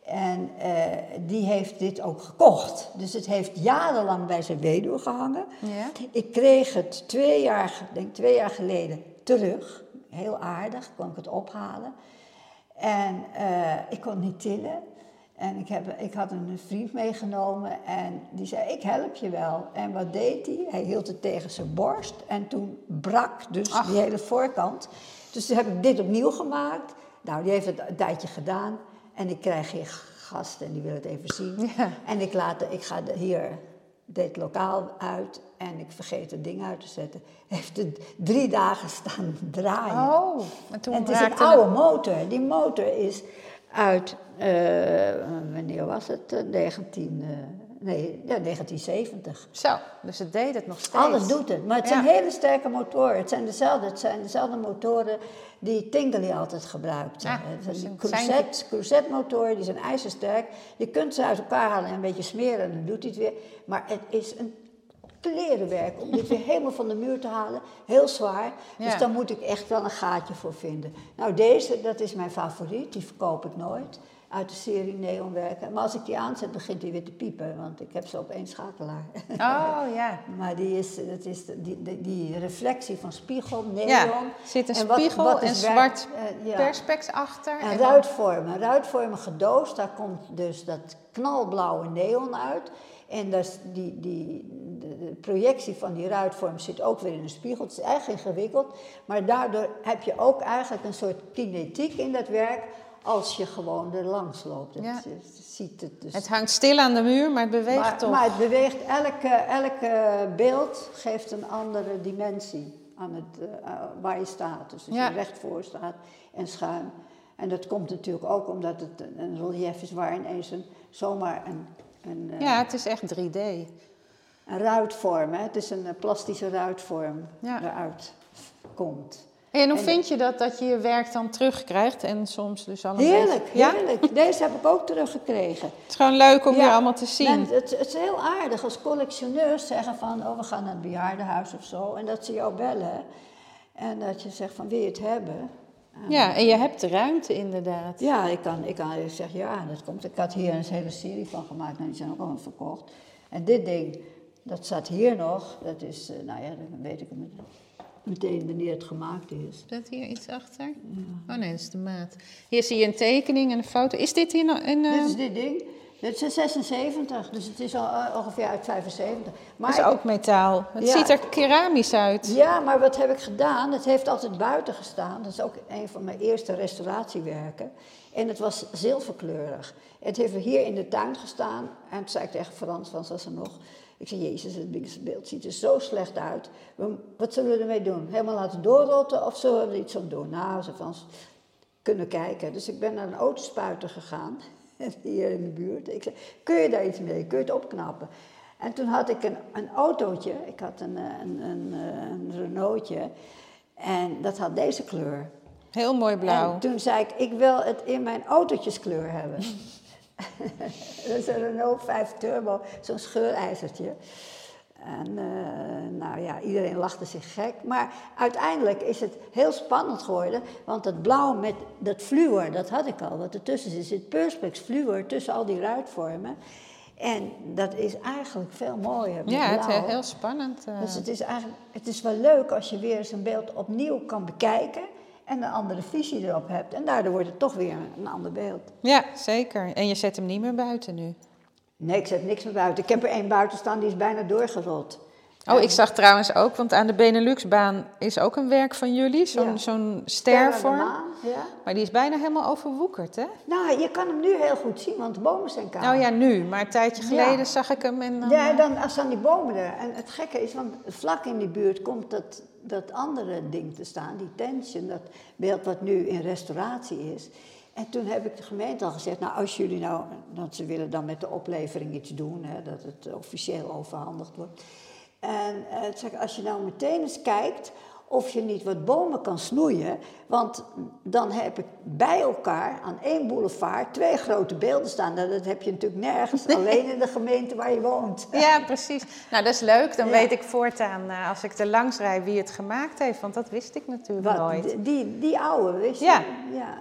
En eh, die heeft dit ook gekocht. Dus het heeft jarenlang bij zijn weduwe gehangen. Ja. Ik kreeg het twee jaar, denk twee jaar geleden terug. Heel aardig, kon ik het ophalen. En eh, ik kon het niet tillen. En ik, heb, ik had een vriend meegenomen en die zei, ik help je wel. En wat deed hij? Hij hield het tegen zijn borst en toen brak dus Ach. die hele voorkant. Dus toen heb ik dit opnieuw gemaakt. Nou, die heeft het een tijdje gedaan. En ik krijg hier gasten en die willen het even zien. Ja. En ik, laat, ik ga hier dit lokaal uit en ik vergeet het ding uit te zetten. Heeft het drie dagen staan draaien. Oh, en toen En het is een oude motor. Die motor is uit, eh, wanneer was het? Eh, 19, nee, ja, 1970. Zo, dus het deed het nog steeds. Alles doet het, maar het zijn Ja. hele sterke motoren. Het zijn dezelfde, het zijn dezelfde motoren die Tingley altijd gebruikt. Het zijn dus die het zijn Cruzet, Cruzet motoren, die zijn ijzersterk. Je kunt ze uit elkaar halen en een beetje smeren en dan doet hij het weer. Maar het is een klerenwerk om dit weer helemaal van de muur te halen. Heel zwaar. Ja. Dus daar moet ik echt wel een gaatje voor vinden. Nou, deze, dat is mijn favoriet. Die verkoop ik nooit. Uit de serie neonwerken. Maar als ik die aanzet, begint hij weer te piepen. Want ik heb ze op één schakelaar. Oh <laughs> ja. Maar die, is, dat is die, die, die reflectie van spiegel, neon. Ja, zit een En spiegel wat en zwart ja. perspex achter. En dan- ruitvormen. Ruitvormen gedoosd, daar komt dus dat knalblauwe neon uit. En dat die, die, de, projectie van die ruitvorm zit ook weer in een spiegel. Het is echt ingewikkeld. Maar daardoor heb je ook eigenlijk een soort kinetiek in dat werk als je gewoon er langs loopt. Het, Ja. ziet het dus Het hangt stil aan de muur, maar het beweegt maar, toch. maar het beweegt, elke, elke beeld geeft een andere dimensie aan het, eh, eh, waar je staat. Dus als Ja. je recht voor staat en schuin. En dat komt natuurlijk ook omdat het een- relief is waar ineens een, zomaar een, een, eh, Ja, het is echt 3D. een ruitvorm, hè? het is een plastische ruitvorm Ja. eruit komt. En hoe En- vind je dat, dat je je werk dan terugkrijgt en soms dus al een Heerlijk, beetje... Ja? heerlijk. Deze heb ik ook teruggekregen. Het is gewoon leuk om Ja. weer allemaal te zien. Het, het is heel aardig als collectioneurs zeggen van, oh we gaan naar het bejaardenhuis of zo. En dat ze jou bellen. En dat je zegt van, wil je het hebben? Ja, en je hebt de ruimte inderdaad. Ja, ik kan, ik kan ik zeg ja, dat komt. Ik had hier een hele serie van gemaakt, nou, die zijn ook al verkocht. En dit ding, dat staat hier nog. Dat is, eh, nou ja, dan weet ik het met- meteen wanneer het gemaakt is. Staat hier iets achter? Oh nee, dat is de maat. Hier zie je een tekening en een foto. Is dit hier nog een... eh, Dit is dit ding. Dit is een 76, dus het is al eh, ongeveer uit 75. Maar dat is ook metaal. Het Ja. ziet er keramisch uit. Ja, maar wat heb ik gedaan? Het heeft altijd buiten gestaan. Dat is ook een van mijn eerste restauratiewerken. En het was zilverkleurig. Het heeft hier in de tuin gestaan. En toen zei ik tegen Frans, Frans was er nog. Ik zei, jezus, het beeld ziet er zo slecht uit. Wat zullen we ermee doen? Helemaal laten doorrotten of zullen we er iets aan doen? Nou, ze Frans, kunnen kijken. Dus ik ben naar een autospuiter gegaan, <laughs> hier in de buurt. Ik zei, kun je daar iets mee? Kun je het opknappen? En toen had ik een, een autootje, ik had een, een, een, een Renaultje, en dat had deze kleur. Heel mooi blauw. En toen zei ik, ik wil het in mijn autootjeskleur hebben. <laughs> <laughs> dat is een Renault 5 Turbo, zo'n scheurijzertje. En eh, nou ja, iedereen lachte zich gek. Maar uiteindelijk is het heel spannend geworden. Want dat blauw met dat fluor, dat had ik al. Wat ertussen zit, zit perspex fluor tussen al die ruitvormen. En dat is eigenlijk veel mooier. ja, het is heel spannend. eh. Dus het is eigenlijk het is wel leuk als je weer een beeld opnieuw kan bekijken. En een andere visie erop hebt. En daardoor wordt het toch weer een ander beeld. Ja, zeker. En je zet hem niet meer buiten nu. Nee, ik zet niks meer buiten. Ik heb er één buiten staan, die is bijna doorgerold. Oh, ik zag trouwens ook, want aan de Beneluxbaan is ook een werk van jullie, zo'n Ja. zo'n stervorm. Ja. Maar die is bijna helemaal overwoekerd, hè? Nou, je kan hem nu heel goed zien, want de bomen zijn kaal. Nou ja, nu, maar een tijdje Ja. geleden zag ik hem en dan... Ja, eh, dan als dan die bomen er. En het gekke is, want vlak in die buurt komt dat, dat andere ding te staan, die tension, dat beeld wat nu in restauratie is. En toen heb ik de gemeente al gezegd, nou als jullie nou, want ze willen dan met de oplevering iets doen, hè, dat het officieel overhandigd wordt. En eh, ik, als je nou meteen eens kijkt of je niet wat bomen kan snoeien, want dan heb ik bij elkaar aan één boulevard twee grote beelden staan. Nou, dat heb je natuurlijk nergens, <laughs> alleen in de gemeente waar je woont. Ja, precies. Nou, dat is leuk. Dan Ja. weet ik voortaan, eh, als ik er langs rijd, wie het gemaakt heeft. Want dat wist ik natuurlijk Wat, nooit. die- die, oude, wist je? Ja.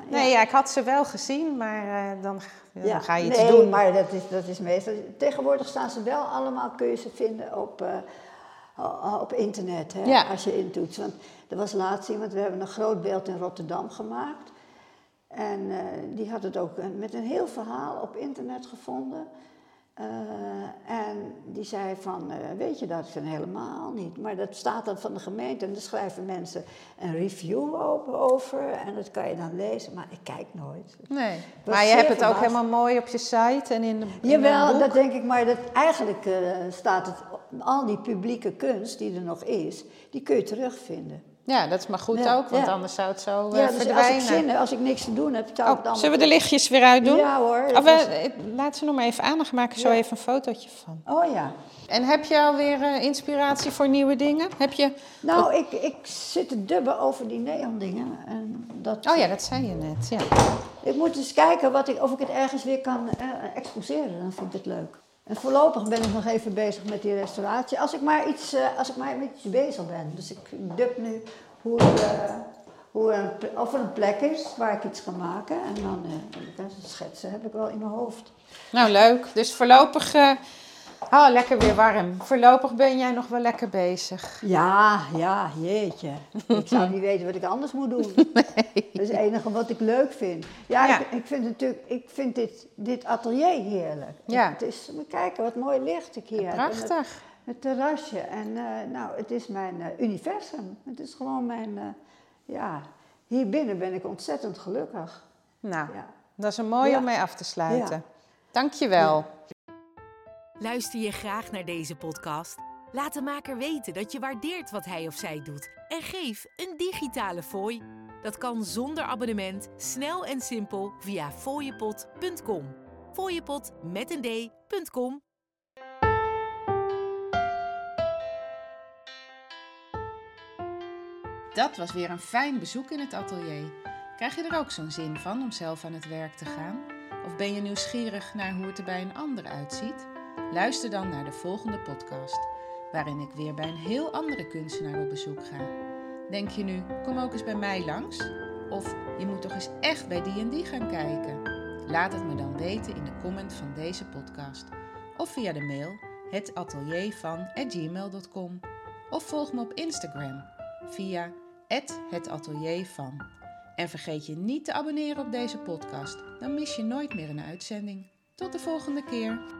Nee, ja, ik had ze wel gezien, maar eh, dan, dan ga je iets nee, doen. maar dat is, dat is meestal... Tegenwoordig staan ze wel allemaal, kun je ze vinden op, op internet, hè, Ja. als je intoetst. Want er was laatst iemand, we hebben een groot beeld in Rotterdam gemaakt. En eh, die had het ook eh, met een heel verhaal op internet gevonden. Eh, en die zei van, eh, weet je dat? Ik helemaal niet. Maar dat staat dan van de gemeente en daar schrijven mensen een review op- over. En dat kan je dan lezen, maar ik kijk nooit. Nee. Maar je hebt het ook helemaal mooi op je site en in de in Jawel, dat denk ik, maar dat eigenlijk eh, staat het, al die publieke kunst die er nog is, die kun je terugvinden. Ja, dat is maar goed Ja, ook, want ja. anders zou het zo eh, ja, dus als ik zin als ik niks te doen heb, zou ik Oh, allemaal... zullen we de lichtjes weer uitdoen? Ja hoor. was- eh, laat ze nog maar even aan, dan maak ik zo even een fotootje van. Oh ja. En heb je alweer eh, inspiratie voor nieuwe dingen? Heb je... Nou, ik, ik zit te dubben over die neondingen. En dat, Oh ja, dat zei je net, ja. Ik moet eens kijken wat ik, of ik het ergens weer kan eh, exposeren. Dan vind ik het leuk. En voorlopig ben ik nog even bezig met die restauratie. Als ik maar iets, eh, als ik maar met iets bezig ben. Dus ik dub nu hoe, eh, hoe een, of er een plek is waar ik iets kan maken. En dan het schetsen heb ik wel in mijn hoofd. Nou, leuk. Dus voorlopig... oh, lekker weer warm. Voorlopig ben jij nog wel lekker bezig. Ja, ja, jeetje. Ik zou niet weten wat ik anders moet doen. <laughs> Dat is het enige wat ik leuk vind. Ja, Ja. Ik, ik vind natuurlijk, ik vind dit, dit atelier heerlijk. Ja. Het is, moet kijken wat mooi licht ik hier heb. En het- Prachtig. Het terrasje. En eh, nou, het is mijn eh, universum. Het is gewoon mijn, eh, ja, hier binnen ben ik ontzettend gelukkig. Nou, Ja. dat is een mooie Ja. om mee af te sluiten. Dank je wel. Luister je graag naar deze podcast? Laat de maker weten dat je waardeert wat hij of zij doet en geef een digitale fooi. Dat kan zonder abonnement, snel en simpel via fooiepot.com. Fooiepot met een d.com. Dat was weer een fijn bezoek in het atelier. Krijg je er ook zo'n zin van om zelf aan het werk te gaan? Of ben je nieuwsgierig naar hoe het er bij een ander uitziet? Luister dan naar de volgende podcast, waarin ik weer bij een heel andere kunstenaar op bezoek ga. Denk je nu, kom ook eens bij mij langs? Of je moet toch eens echt bij die en die gaan kijken? Laat het me dan weten in de comment van deze podcast. Of via de mail hetateliervan@gmail.com. Of volg me op Instagram via @hetateliervan. En vergeet je niet te abonneren op deze podcast, dan mis je nooit meer een uitzending. Tot de volgende keer.